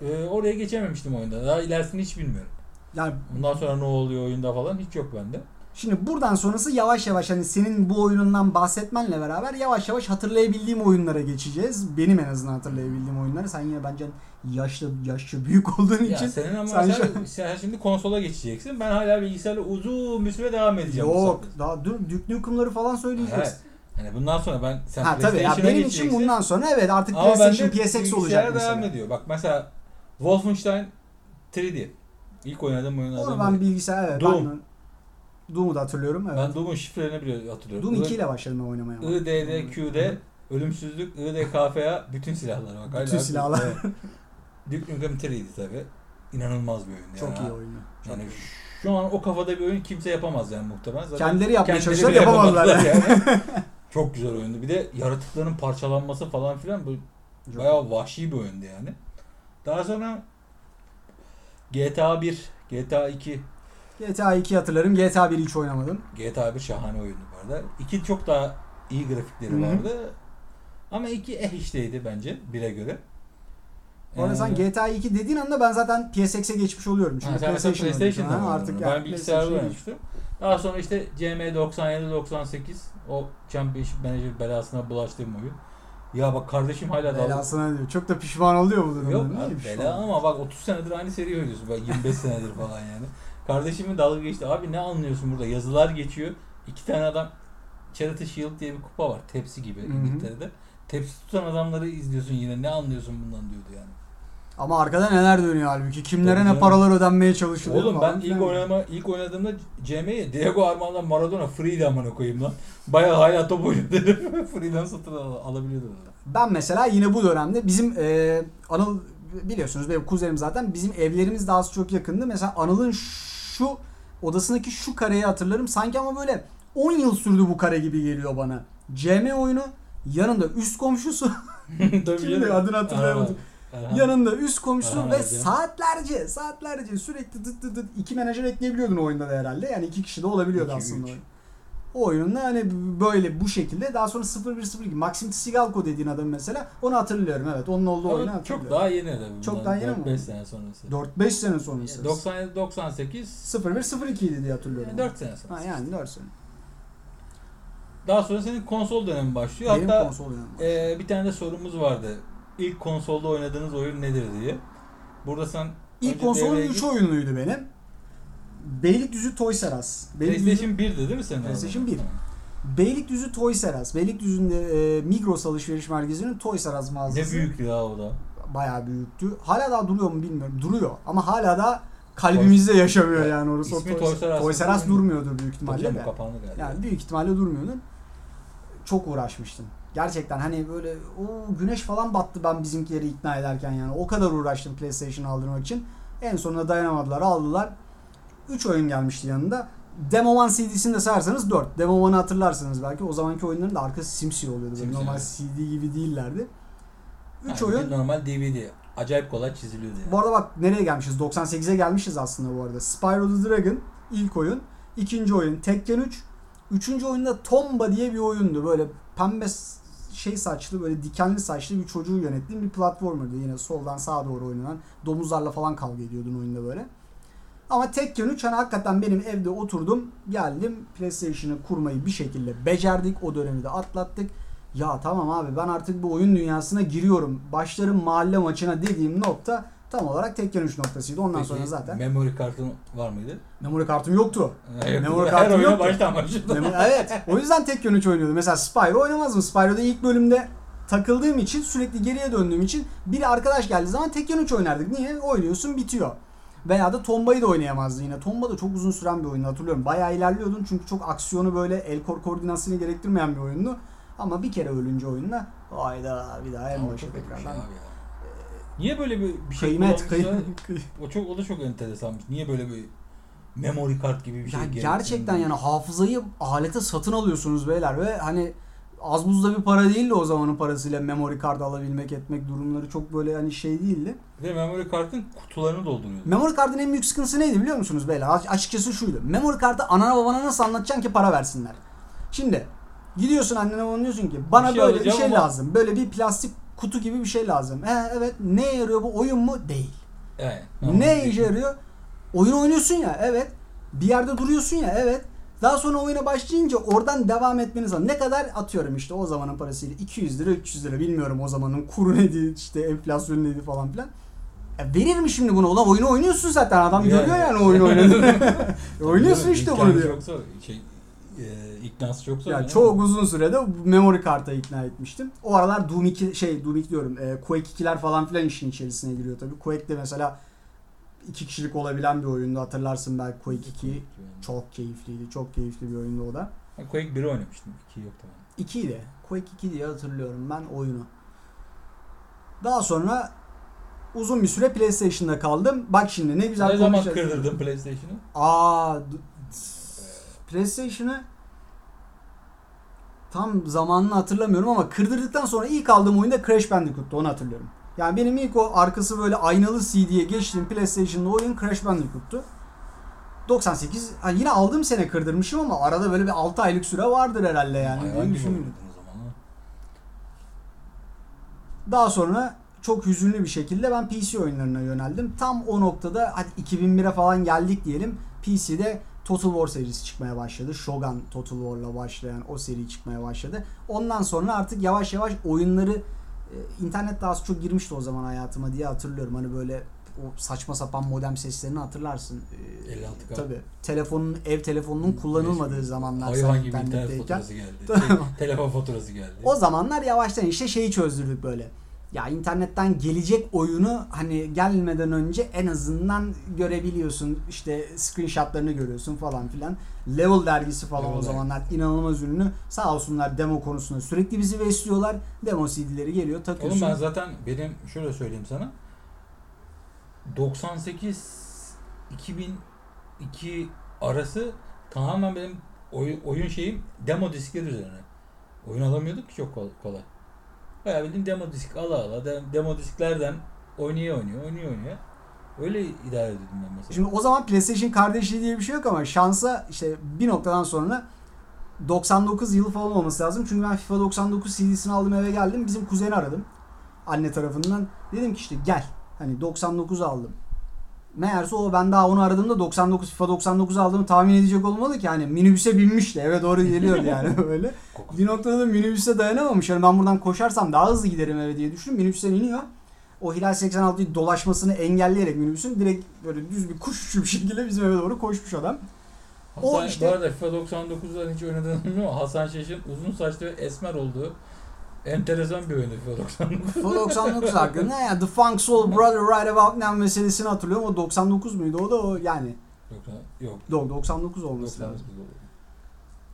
eee, oraya geçememiştim oyunda. Daha ilerisini hiç bilmiyorum. Yani Bundan sonra ne oluyor oyunda falan hiç yok bende. Şimdi buradan sonrası yavaş yavaş hani senin bu oyunundan bahsetmenle beraber yavaş yavaş hatırlayabildiğim oyunlara geçeceğiz. Benim en azından hatırlayabildiğim oyunları. Sen yine bence yaşlı yaşça büyük olduğun Ya için senin ama sen sen, (laughs) sen şimdi konsola geçeceksin. Ben hala bilgisayarla uzun bir süre devam edeceğim. yok daha dur Duke Nukem'ları falan söyleyeceğiz. Evet. Yani bundan sonra ben sen Ha tabii ya benim için bundan sonra evet artık Ama PlayStation PSX olacak mesela. devam ediyor. Bak mesela Wolfenstein 3D. İlk oynadığım oyunlardan Onu ben bilgisayar evet. Doom. Ben, Doom'u da hatırlıyorum evet. Ben Doom'un şifrelerini bile hatırlıyorum. Doom 2 ile başladım ben oynamaya. ama. IDDQ'de ölümsüzlük, IDKF'ya bütün silahlar bak. Bütün hala- silahlar. Evet. Duke Nukem 3'ydi tabi. İnanılmaz bir oyun. Çok yani. iyi oyunu. Çok Yani şu an o kafada bir oyun kimse yapamaz yani muhtemelen. Zaten Kendileri yapmaya çalışıyorlar yapamadılar yani. (laughs) Çok güzel oyundu. Bir de yaratıkların parçalanması falan filan bu Çok bayağı vahşi bir oyundu yani. Daha sonra GTA 1, GTA 2, GTA 2 hatırlarım. GTA 1'i hiç oynamadım. GTA 1 şahane oyundu bu arada. 2 çok daha iyi grafikleri Hı hı. vardı. Ama 2 eh işteydi bence 1'e göre. Bu arada sen Ee, GTA 2 dediğin anda ben zaten PSX'e geçmiş oluyorum. Çünkü Ha, PlayStation PlayStation'da. Ha, artık artık ben yani bilgisayarda oynamıştım. Daha sonra işte CM 97 98 o Championship Manager belasına bulaştığım oyun. Ya bak kardeşim hala dalga Belasına diyor. Çok da pişman oluyor bu durumda. Yok abi bela ama bak 30 senedir aynı seriyi oynuyorsun. Bak 25 senedir falan yani. Kardeşimin dalga geçti. Abi ne anlıyorsun burada? Yazılar geçiyor. İki tane adam Charity Shield diye bir kupa var. Tepsi gibi Hı hı. İngiltere'de. Tepsi tutan adamları izliyorsun yine. Ne anlıyorsun bundan diyordu yani. Ama arkada neler dönüyor halbuki. Kimlere Tabii ne canım. paralar ödenmeye çalışılıyor Oğlum ben ilk oynama ilk oynadığımda CM'yi Diego Armando Maradona free'di amına koyayım lan. Bayağı hala top oynuyordu. (laughs) free'den satın al- alabiliyordu. Ben mesela yine bu dönemde bizim e, Anıl biliyorsunuz benim kuzenim zaten bizim evlerimiz daha çok yakındı. Mesela Anıl'ın şu odasındaki şu kareyi hatırlarım. Sanki ama böyle 10 yıl sürdü bu kare gibi geliyor bana. CM oyunu yanında üst komşusu (laughs) kimdi adını hatırlayamadım. Aha. Yanında üst komşusu Aha, ve evet. saatlerce saatlerce sürekli tıt tıt tıt iki menajer ekleyebiliyordun oyunda da herhalde. Yani iki kişi de olabiliyordu İki, aslında. üç. O oyunun hani böyle bu şekilde daha sonra 0102 Maxim Tsigalko dediğin adam mesela onu hatırlıyorum evet onun olduğu oyunu hatırlıyorum. çok daha yeni tabii. Çok daha yeni mi? 4-5 sene sonrası. 4-5 sene sonrası. 97 98 0102 idi diye hatırlıyorum. 4 sene sonra. Ha yani 4 sene. Daha sonra senin konsol dönemi başlıyor. Benim Hatta konsol oyunum. e, bir tane de sorumuz vardı. İlk konsolda oynadığınız oyun nedir diye. Burada sen İlk devreye 3 gir. oyunluydu benim. Beylikdüzü Toys R Us. Beylikdüzü, PlayStation 1'di değil mi senin? PlayStation orada? 1. Beylikdüzü Toys R Us. Beylikdüzü'nde e, Migros alışveriş merkezinin Toys R Us Ne mağazası. büyük ya o da. Bayağı büyüktü. Hala daha duruyor mu bilmiyorum. Duruyor. Ama hala da kalbimizde yaşamıyor yani orası. İsmi Toys, R Us. Toys R Us durmuyordur büyük ihtimalle de. kapandı galiba. Yani büyük ihtimalle durmuyordu. Çok uğraşmıştım. Gerçekten hani böyle o güneş falan battı ben bizimkileri ikna ederken yani. O kadar uğraştım PlayStation aldırmak için. En sonunda dayanamadılar aldılar. 3 oyun gelmişti yanında. Demo One CD'sini de sayarsanız 4. Demo One'ı hatırlarsınız belki. O zamanki oyunların da arkası simsiyah oluyordu. Simsiyah, normal. CD gibi değillerdi. 3 Yani oyun. Normal DVD. Acayip kolay çiziliyordu yani. Bu arada bak nereye gelmişiz? 98'e gelmişiz aslında bu arada. Spyro the Dragon ilk oyun. ikinci oyun Tekken 3. Üçüncü oyunda Tomba diye bir oyundu. Böyle pembe şey saçlı böyle dikenli saçlı bir çocuğu yönettiğim bir platformerdı. Yine soldan sağa doğru oynanan domuzlarla falan kavga ediyordun oyunda böyle. Ama Tekken 3 hani hakikaten benim evde oturdum geldim PlayStation'ı kurmayı bir şekilde becerdik. O dönemi de atlattık. Ya tamam abi ben artık bu oyun dünyasına giriyorum. Başlarım mahalle maçına dediğim nokta tam olarak Tekken 3 noktasıydı. Ondan Peki, sonra zaten memory kartın var mıydı? memory kartım yoktu. Memory Her kartım oyuna yoktu. baştan başladı. Memo- evet. O yüzden Tekken 3 oynuyordum. Mesela Spyro oynamazdım. Spyro'da ilk bölümde takıldığım için sürekli geriye döndüğüm için bir arkadaş geldiği zaman Tekken 3 oynardık. Niye? Oynuyorsun bitiyor. Veya da Tomba'yı da oynayamazdı yine. Tomba da çok uzun süren bir oyun hatırlıyorum. Bayağı ilerliyordun çünkü çok aksiyonu böyle el kor koordinasyonu gerektirmeyen bir oyundu. Ama bir kere ölünce oyunda hayda bir daha en başa şey tekrardan. abi ya. Niye böyle bir, bir şey Kıymet, kıymet. O çok o da çok enteresanmış. Niye böyle bir memory kart gibi bir şey Ya gerçekten yani hafızayı alete satın alıyorsunuz beyler ve hani az buzda bir para değildi o zamanın parasıyla memory card alabilmek etmek durumları çok böyle hani şey değildi. De memory kartın kutularını dolduruyordu. Memory card'ın en büyük sıkıntısı neydi biliyor musunuz beyler? Açıkçası şuydu. Memory card'ı anana babana nasıl anlatacaksın ki para versinler? Şimdi gidiyorsun annene babana diyorsun ki bana Bir şey böyle bir şey ama- lazım. Böyle bir plastik kutu gibi bir şey lazım. He evet ne yarıyor bu oyun mu? Değil. Evet. Ne işe yarıyor? Oyun oynuyorsun ya evet. Bir yerde duruyorsun ya evet. Daha sonra oyuna başlayınca oradan devam etmeniz lazım. Ne kadar atıyorum işte o zamanın parasıyla 200 lira 300 lira bilmiyorum o zamanın kuru neydi işte enflasyon neydi falan filan. E verir mi şimdi bunu? Ulan oyunu oynuyorsun zaten adam Yani. görüyor yani oyunu oynadığını. (laughs) (laughs) Oynuyorsun işte bunu diyor. Çok zor. Şey, e, iknası çok zor. Ya yani. çok uzun sürede memory karta ikna etmiştim. O aralar Doom 2 şey Doom 2 diyorum. E, Quake 2'ler falan filan işin içerisine giriyor tabii. Quake'de mesela iki kişilik olabilen bir oyundu. Hatırlarsın belki Quake 2 çok keyifliydi. Çok keyifli bir oyundu o da. Ben Quake 1'i oynamıştım. 2 yoktu bende. 2 idi. Quake 2 diye hatırlıyorum ben oyunu. Daha sonra uzun bir süre PlayStation'da kaldım. Bak şimdi ne güzel Ne zaman kırdırdın PlayStation'ı? Aa PlayStation'ı tam zamanını hatırlamıyorum ama kırdırdıktan sonra ilk aldığım oyunda Crash Bandicoot'tu onu hatırlıyorum. Yani benim ilk o arkası böyle aynalı CD'ye geçtiğim PlayStation'da oyun Crash Bandicoot'tu. 98 ha yine aldığım sene kırdırmışım ama arada böyle bir 6 aylık süre vardır herhalde yani. Diye gibi düşünüyorum. Daha sonra çok hüzünlü bir şekilde ben PC oyunlarına yöneldim. Tam o noktada hadi 2001'e falan geldik diyelim. PC'de Total War serisi çıkmaya başladı. Shogun Total War'la başlayan o seri çıkmaya başladı. Ondan sonra artık yavaş yavaş oyunları internet daha az çok girmişti o zaman hayatıma diye hatırlıyorum. Hani böyle o saçma sapan modem seslerini hatırlarsın. E, 56K. Tabii. Telefonun ev telefonunun kullanılmadığı zamanlar Hayvan gibi internet faturası geldi. Şey, (laughs) telefon faturası geldi. O zamanlar yavaştan işte şeyi çözdürdük böyle. Ya internetten gelecek oyunu hani gelmeden önce en azından görebiliyorsun. İşte screenshotlarını görüyorsun falan filan. Level dergisi falan Level o zamanlar inanılmaz ünlü. Sağ olsunlar demo konusunda sürekli bizi besliyorlar. Demo CD'leri geliyor takıyorsun. Oğlum ben zaten benim şöyle söyleyeyim sana. 98 2002 arası tamamen benim oyun, oyun şeyim demo diskler üzerine. Oyun alamıyorduk ki çok kol- kolay. Bayağı bildiğin demo disk ala ala de- demo disklerden oynaya oynuyor oynuyor oynuyor. Öyle idare ediyordum ben mesela. Şimdi o zaman PlayStation kardeşliği diye bir şey yok ama şansa işte bir noktadan sonra 99 yılı falan olması lazım. Çünkü ben FIFA 99 CD'sini aldım eve geldim. Bizim kuzeni aradım. Anne tarafından. Dedim ki işte gel. Hani 99 aldım. Meğerse o ben daha onu aradığımda 99 FIFA 99 aldığımı tahmin edecek olmalı ki hani minibüse binmişti eve doğru geliyordu yani (laughs) böyle. Bir noktada da minibüse dayanamamış. Yani ben buradan koşarsam daha hızlı giderim eve diye düşündüm. Minibüsten iniyor. O Hilal 86'yı dolaşmasını engelleyerek minibüsün direkt böyle düz bir kuş uçuşu bir şekilde bizim eve doğru koşmuş adam. o Hasan, işte- Bu arada FIFA 99'dan hiç oynadığını bilmiyorum ama Hasan Şaş'ın uzun saçlı ve esmer olduğu enteresan bir oyundu FIFA 99. FIFA 99 hakkında ya The Funk Soul Brother Right About Now meselesini hatırlıyorum. O 99 muydu? O da o yani. Yok. Doğru 99 olması 99 lazım.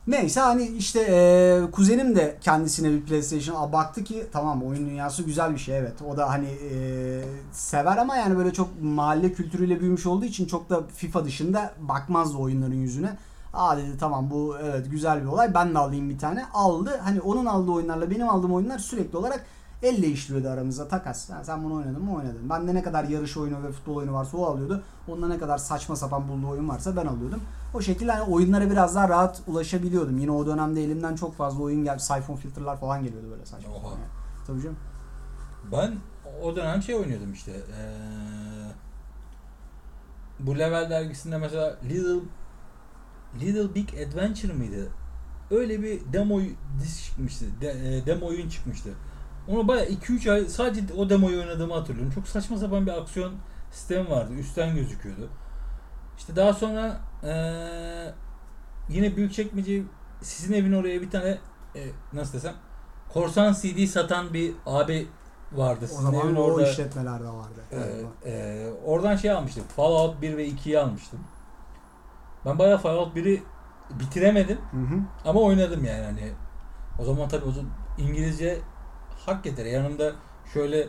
Neyse hani işte e, kuzenim de kendisine bir PlayStation baktı ki tamam oyun dünyası güzel bir şey evet. O da hani e, sever ama yani böyle çok mahalle kültürüyle büyümüş olduğu için çok da FIFA dışında bakmazdı oyunların yüzüne. Aa dedi tamam bu evet güzel bir olay ben de alayım bir tane. Aldı. Hani onun aldığı oyunlarla benim aldığım oyunlar sürekli olarak Elle işliyordu aramızda takas. Ha, sen bunu oynadın mı oynadın. Bende ne kadar yarış oyunu ve futbol oyunu varsa o alıyordu. Onda ne kadar saçma sapan bulduğu oyun varsa ben alıyordum. O şekilde hani oyunlara biraz daha rahat ulaşabiliyordum. Yine o dönemde elimden çok fazla oyun geldi. Siphon filterlar falan geliyordu böyle saçma Oha. sapan. yani. Tabii canım. Ben o dönem şey oynuyordum işte. Ee, bu Level dergisinde mesela Little Little Big Adventure mıydı? Öyle bir demo disk çıkmıştı. De, e, demo oyun çıkmıştı. Onu bayağı 2-3 ay sadece o demoyu oynadığımı hatırlıyorum. Çok saçma sapan bir aksiyon sistemi vardı. Üstten gözüküyordu. İşte daha sonra ee, yine Büyükçekmece sizin evin oraya bir tane e, nasıl desem korsan CD satan bir abi vardı. O Sizin zaman evin o orada. işletmeler de vardı. Ee, e, oradan şey almıştım. Fallout 1 ve 2'yi almıştım. Ben bayağı Fallout 1'i bitiremedim Hı hı. ama oynadım yani hani. O zaman tabii o zaman İngilizce hak getire. Yanımda şöyle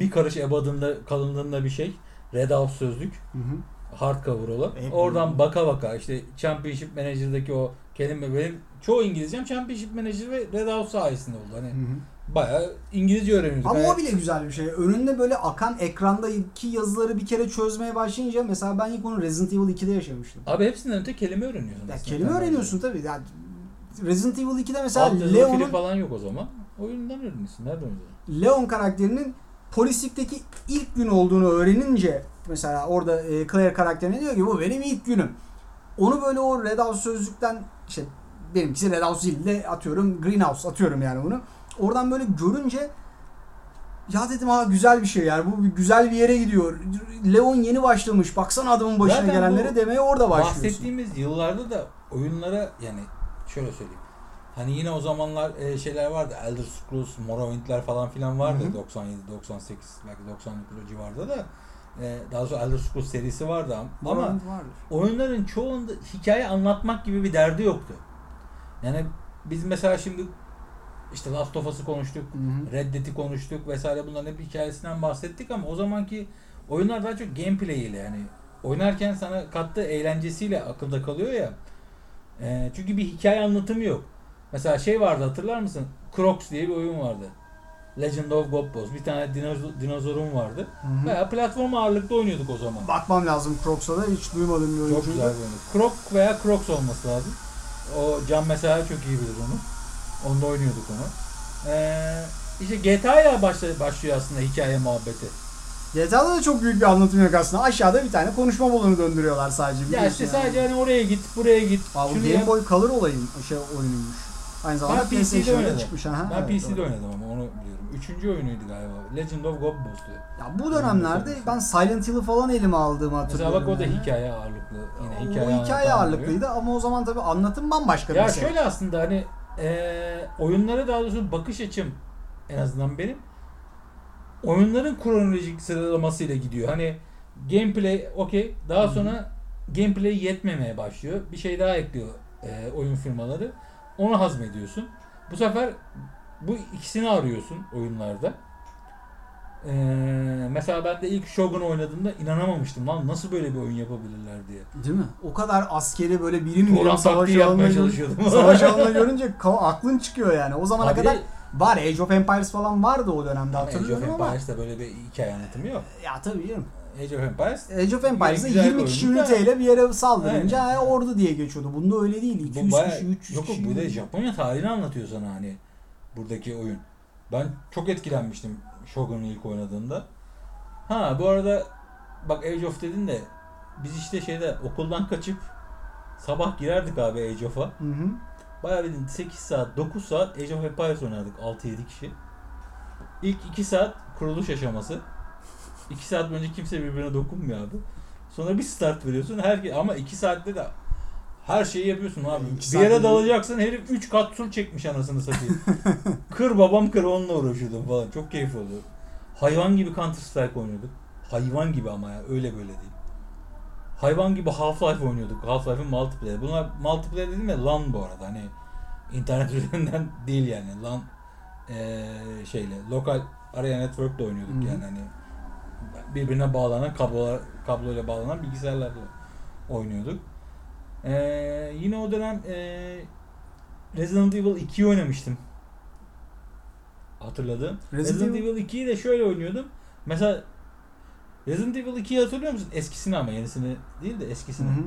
bir karış ebadında kalınlığında bir şey. Red House sözlük. Hı hı. Hardcover olan. Hep Oradan bilmiyorum. baka baka işte Championship Manager'daki o kelime benim çoğu İngilizcem Championship Manager ve Red House sayesinde oldu. Hani Hı hı. Bayağı İngilizce öğreniyorduk. Ama Hani- o bile güzel bir şey. Önünde böyle akan ekranda iki yazıları bir kere çözmeye başlayınca mesela ben ilk onu Resident Evil 2'de yaşamıştım. Abi hepsinden öte kelime öğreniyorsun. Ya kelime öğreniyorsun tabii. Yani Resident Evil 2'de mesela Leon'un falan yok o zaman. Oyundan öğreniyorsun. Nereden öğreniyorsun? Leon karakterinin polislikteki ilk gün olduğunu öğrenince mesela orada e, Claire karakterine diyor ki bu benim ilk günüm. Onu böyle o Red House sözlükten işte benimkisi Red House değil de atıyorum Greenhouse atıyorum yani bunu. Oradan böyle görünce ya dedim ha güzel bir şey yani bu güzel bir yere gidiyor. Leon yeni başlamış. Baksana adamın başına Zaten gelenlere demeye orada başlıyorsun. Bahsettiğimiz yıllarda da oyunlara yani şöyle söyleyeyim. Hani yine o zamanlar e, şeyler vardı. Elder Scrolls, Morrowind'ler falan filan vardı. Hı hı. 97, 98 belki 99 civarında da. E, daha sonra Elder Scrolls serisi vardı ama, ama vardır. oyunların çoğunda hikaye anlatmak gibi bir derdi yoktu. Yani biz mesela şimdi işte Last of Us'ı konuştuk. Hı hı. Red Dead'i konuştuk vesaire bunların hep hikayesinden bahsettik ama o zamanki oyunlar daha çok gameplay ile yani oynarken sana kattığı eğlencesiyle akılda kalıyor ya. Ee, çünkü bir hikaye anlatımı yok. Mesela şey vardı hatırlar mısın? Crocs diye bir oyun vardı. Legend of Gobbos. Bir tane dinozor, dinozorun vardı. Hı hı. Veya platform ağırlıklı oynuyorduk o zaman. Bakmam lazım Crocs'a da hiç duymadığım bir oyuncu. Çok güzel bir oyun. Croc veya Crocs olması lazım. O Can mesela çok iyi bilir onu. Onda oynuyorduk onu. Ee, işte GTA ile başlıyor aslında hikaye muhabbeti. GTA'da da çok büyük bir anlatım yok aslında. Aşağıda bir tane konuşma balonu döndürüyorlar sadece. Ya işte yani. sadece hani oraya git, buraya git. Abi şunu Game yap. Boy Color olayın şey oyunuymuş. Aynı zamanda Ben PC'de oynadım. çıkmış. Aha, Ben evet, PC'de doğru. oynadım ama onu biliyorum. Üçüncü oyunuydu galiba. Legend of Gobbos'tu. Ya bu dönemlerde ben Silent Hill'ı falan elime aldığımı Mesela hatırlıyorum. bak o da yani. hikaye ağırlıklı. Yine O hikaye, hikaye anlatan ağırlıklıydı ama o zaman tabii anlatım bambaşka Ya bir şey. şöyle aslında hani eee oyunlara daha doğrusu bakış açım en azından benim oyunların kronolojik sıralamasıyla gidiyor. Hani gameplay okey daha sonra gameplay yetmemeye başlıyor. Bir şey daha ekliyor eee, oyun firmaları. Onu hazmediyorsun. Bu sefer bu ikisini arıyorsun oyunlarda. Eee, mesela ben de ilk Shogun oynadığımda inanamamıştım lan nasıl böyle bir oyun yapabilirler diye. Değil mi? O kadar askeri böyle birim birim savaş alanına, çalışıyordum. (laughs) savaş (laughs) alanına görünce aklın çıkıyor yani. O zamana Abi kadar var Age of Empires falan vardı o dönemde Ama Age of hatırlıyorum. Empires'te böyle bir hikaye anlatımı yok. Ya tabii canım. Age of Empires Age of Empires'da bir 20 kişi üniteyle bir yere saldırınca Aynen. ha, ordu diye geçiyordu. Bunda öyle değil. 200 bu baya, kişi, 300 yok kişi. bu da Japonya tarihini anlatıyor sana hani buradaki oyun. Ben çok etkilenmiştim Shogun'u ilk oynadığında. Ha bu arada bak Age of dedin de biz işte şeyde okuldan kaçıp sabah girerdik abi Age of'a. Hı hı. Bayağı bildiğin 8 saat 9 saat Age of Empires oynardık 6-7 kişi. İlk 2 saat kuruluş aşaması. 2 saat boyunca kimse birbirine dokunmuyor abi. Sonra bir start veriyorsun. Her ama 2 saatte de her şeyi yapıyorsun abi. İki bir yere dalacaksın herif 3 kat sur çekmiş anasını satayım. (laughs) kır babam kır onunla uğraşıyordum falan. Çok keyifli oluyor. Hayvan gibi Counter Strike oynuyorduk. Hayvan gibi ama ya öyle böyle değil. Hayvan gibi Half-Life oynuyorduk. Half-Life'in multiplayer. Bunlar multiplayer dedim ya LAN bu arada. Hani internet (laughs) üzerinden değil yani. LAN eee şeyle lokal araya network'la oynuyorduk Hı hı. yani hani birbirine bağlanan kablolar kabloyla bağlanan bilgisayarlarla oynuyorduk. Eee yine o dönem eee Resident Evil 2'yi oynamıştım. hatırladığım. Resident Resident, Evil- Evil 2'yi de şöyle oynuyordum. Mesela Resident Evil 2'yi hatırlıyor musun? Eskisini ama yenisini değil de Hı eskisini. hı.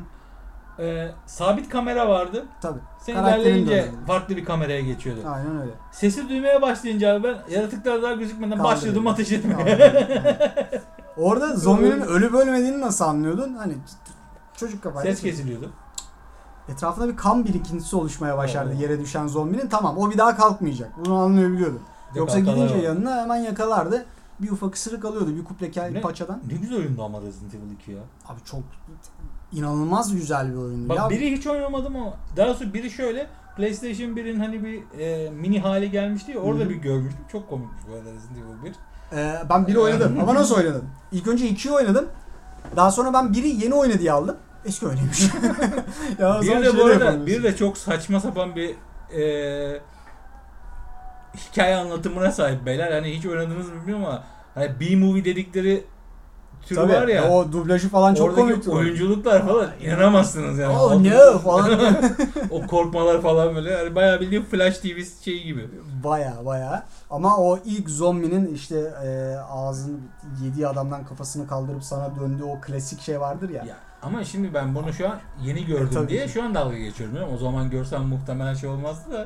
Ee, sabit kamera vardı. Tabii. Sen ilerleyince farklı bir kameraya geçiyordu. Aynen öyle. Sesi duymaya başlayınca abi ben yaratıklar daha gözükmeden Kaldırıyor. başladım ateş etmeye. (laughs) Orada zombinin ölüp ölmediğini nasıl anlıyordun? Hani çocuk kafayla. Ses kesiliyordu. Etrafında bir kan birikintisi oluşmaya başlardı yere düşen zombinin. Tamam o bir daha kalkmayacak. Bunu anlayabiliyordum. De Yoksa gidince var. yanına hemen yakalardı. Bir ufak ısırık alıyordu bir kuple kel Ne? paçadan. Ne güzel oyundu ama Resident Evil 2 ya. Abi çok inanılmaz güzel bir oyundu. Bak ya. biri hiç oynamadım ama daha doğrusu biri şöyle PlayStation 1'in hani bir e, mini hali gelmişti ya orada Hı hı. bir görmüştüm. Çok komikmiş bu arada Resident Evil 1. Ee, ben biri oynadım (laughs) ama nasıl oynadım? İlk önce 2'yi oynadım. Daha sonra ben biri yeni oyna diye aldım. Eski oynamış. (laughs) ya Bir de bu arada bir de çok saçma sapan bir e, hikaye anlatımına sahip beyler. Hani hiç oynadınız mı bilmiyorum ama hani B-movie dedikleri tür Tabii, var ya. O dublajı falan çok komikti. oyunculuklar falan inanamazsınız yani. Oh no falan. (laughs) o korkmalar falan böyle. Yani bayağı bildiğin Flash TV şeyi gibi. baya baya. Ama o ilk zombinin işte e, ağzını yediği adamdan kafasını kaldırıp sana döndüğü o klasik şey vardır ya. Ya ama şimdi ben bunu şu an yeni gördüm Tabii diye ki. şu an dalga geçiyorum. değil mi? O zaman görsem muhtemelen şey olmazdı da.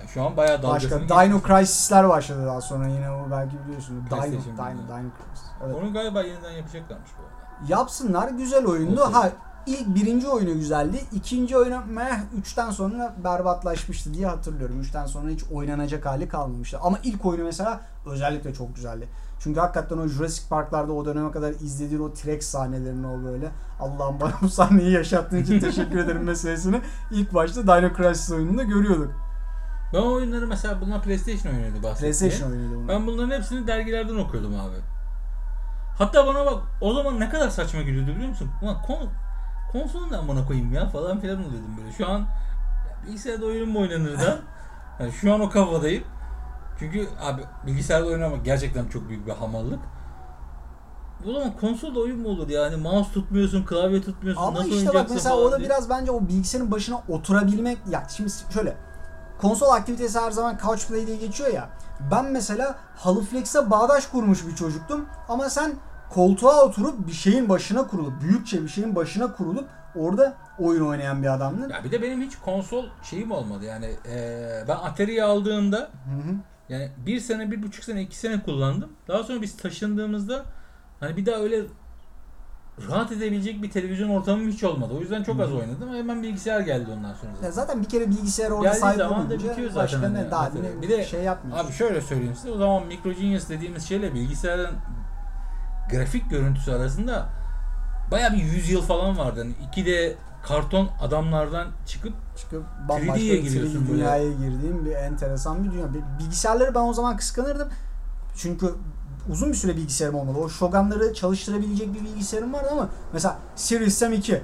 Ya şu an bayağı Başka dalgasını Dino geçmiş. Crisis'ler başladı daha sonra yine o belki biliyorsun. Dino, Dino, bilmiyorum. Dino Crisis. Evet. Onu galiba yeniden yapacaklarmış bu arada. Yapsınlar güzel oyundu. Olsun. Ha ilk birinci oyunu güzeldi. İkinci oyunu meh 3'ten sonra berbatlaşmıştı diye hatırlıyorum. 3'ten sonra hiç oynanacak hali kalmamıştı. Ama ilk oyunu mesela özellikle çok güzeldi. Çünkü hakikaten o Jurassic Park'larda o döneme kadar izlediğin o T-Rex sahnelerini o böyle Allah'ım bana bu sahneyi yaşattığın için teşekkür ederim (laughs) meselesini ilk başta Dino Crisis oyununda görüyorduk. Ben o oyunları mesela bunlar PlayStation oyunuydu bahsettiğim. PlayStation oyunuydu bunlar. Ben bunların hepsini dergilerden okuyordum abi. Hatta bana bak o zaman ne kadar saçma geliyordu biliyor musun? Ulan kon, konsolu ne amına koyayım ya falan filan oluyordum böyle. Şu an ya bilgisayarda oyun mu oynanır da? (laughs) Yani şu an o kafadayım. Çünkü abi bilgisayarda oynamak gerçekten çok büyük bir hamallık. O zaman konsolda oyun mu olur yani mouse tutmuyorsun, klavye tutmuyorsun, Ama nasıl işte bak mesela falan o da diye. biraz bence o bilgisayarın başına oturabilmek ya şimdi şöyle konsol aktivitesi her zaman couch play diye geçiyor ya. Ben mesela halı flex'e bağdaş kurmuş bir çocuktum ama sen koltuğa oturup bir şeyin başına kurulup büyükçe bir şeyin başına kurulup orada oyun oynayan bir adamdın. Ya bir de benim hiç konsol şeyim olmadı yani eee, ben Atari'yi aldığımda Hı hı. Yani bir sene, bir buçuk sene, iki sene kullandım. Daha sonra biz taşındığımızda hani bir daha öyle rahat edebilecek bir televizyon ortamım hiç olmadı. O yüzden çok az oynadım. Hemen bilgisayar geldi ondan sonra. Ya zaten. zaten bir kere bilgisayar orada Geldiği sahip zaman da bitiyor zaten başka hani ne daha ne Bir de şey yapmıyorsun. Abi şöyle söyleyeyim size. O zaman Microgenius dediğimiz şeyle bilgisayarın grafik görüntüsü arasında baya bir 100 yıl falan vardı. Yani 2D karton adamlardan çıkıp Çıkıp bambaşka 3D'ye bir 3D giriyorsun böyle. dünyaya girdiğim bir enteresan bir dünya. Bi- Bilgisayarları ben o zaman kıskanırdım. Çünkü uzun bir süre bilgisayarım olmadı. O Shogun'ları çalıştırabilecek bir bilgisayarım vardı ama mesela Series Sam 2.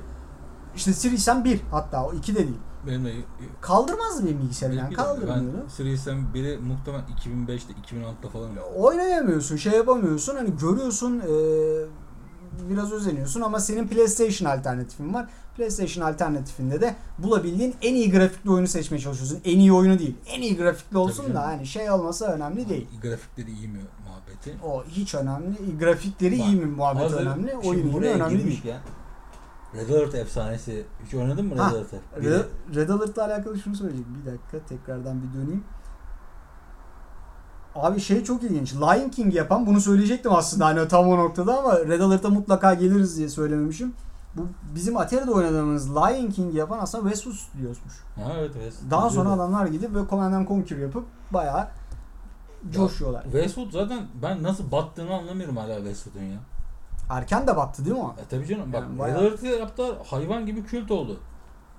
İşte Series Sam 1 hatta o 2 de değil. benim de Kaldırmazdı benim bilgisayarım yani kaldırmıyordu. Ben Series'ten biri muhtemelen 2005'te 2006'da falan. Oynayamıyorsun, şey yapamıyorsun. Hani görüyorsun, eee, biraz özeniyorsun ama senin PlayStation alternatifin var. PlayStation alternatifinde de bulabildiğin en iyi grafikli oyunu seçmeye çalışıyorsun. En iyi oyunu değil. En iyi grafikli olsun da hani şey olması önemli değil. Grafikleri iyi mi muhabbeti? O hiç önemli. Grafikleri Bak, iyi mi muhabbet Hazır önemli. Oyun buraya önemli değil. girmişken, Red Alert efsanesi. Hiç oynadın mı Red Alert'ı? Red, Red Alert'la alakalı şunu söyleyeceğim. Bir dakika tekrardan bir döneyim. Abi şey çok ilginç. Lion King yapan bunu söyleyecektim aslında hani tam o noktada ama Red Alert'a mutlaka geliriz diye söylememişim. Bu bizim Atari'de oynadığımız Lion King yapan aslında Westwood Studios'muş. Ha evet evet. Daha sonra adamlar gidip böyle Command and Conquer yapıp bayağı coşuyorlar. Westwood zaten ben nasıl battığını anlamıyorum hala Westwood'un ya. Erken de battı değil mi o? E tabii canım bak Yani Red bayağı- Alert'ı yaptılar hayvan gibi kült oldu.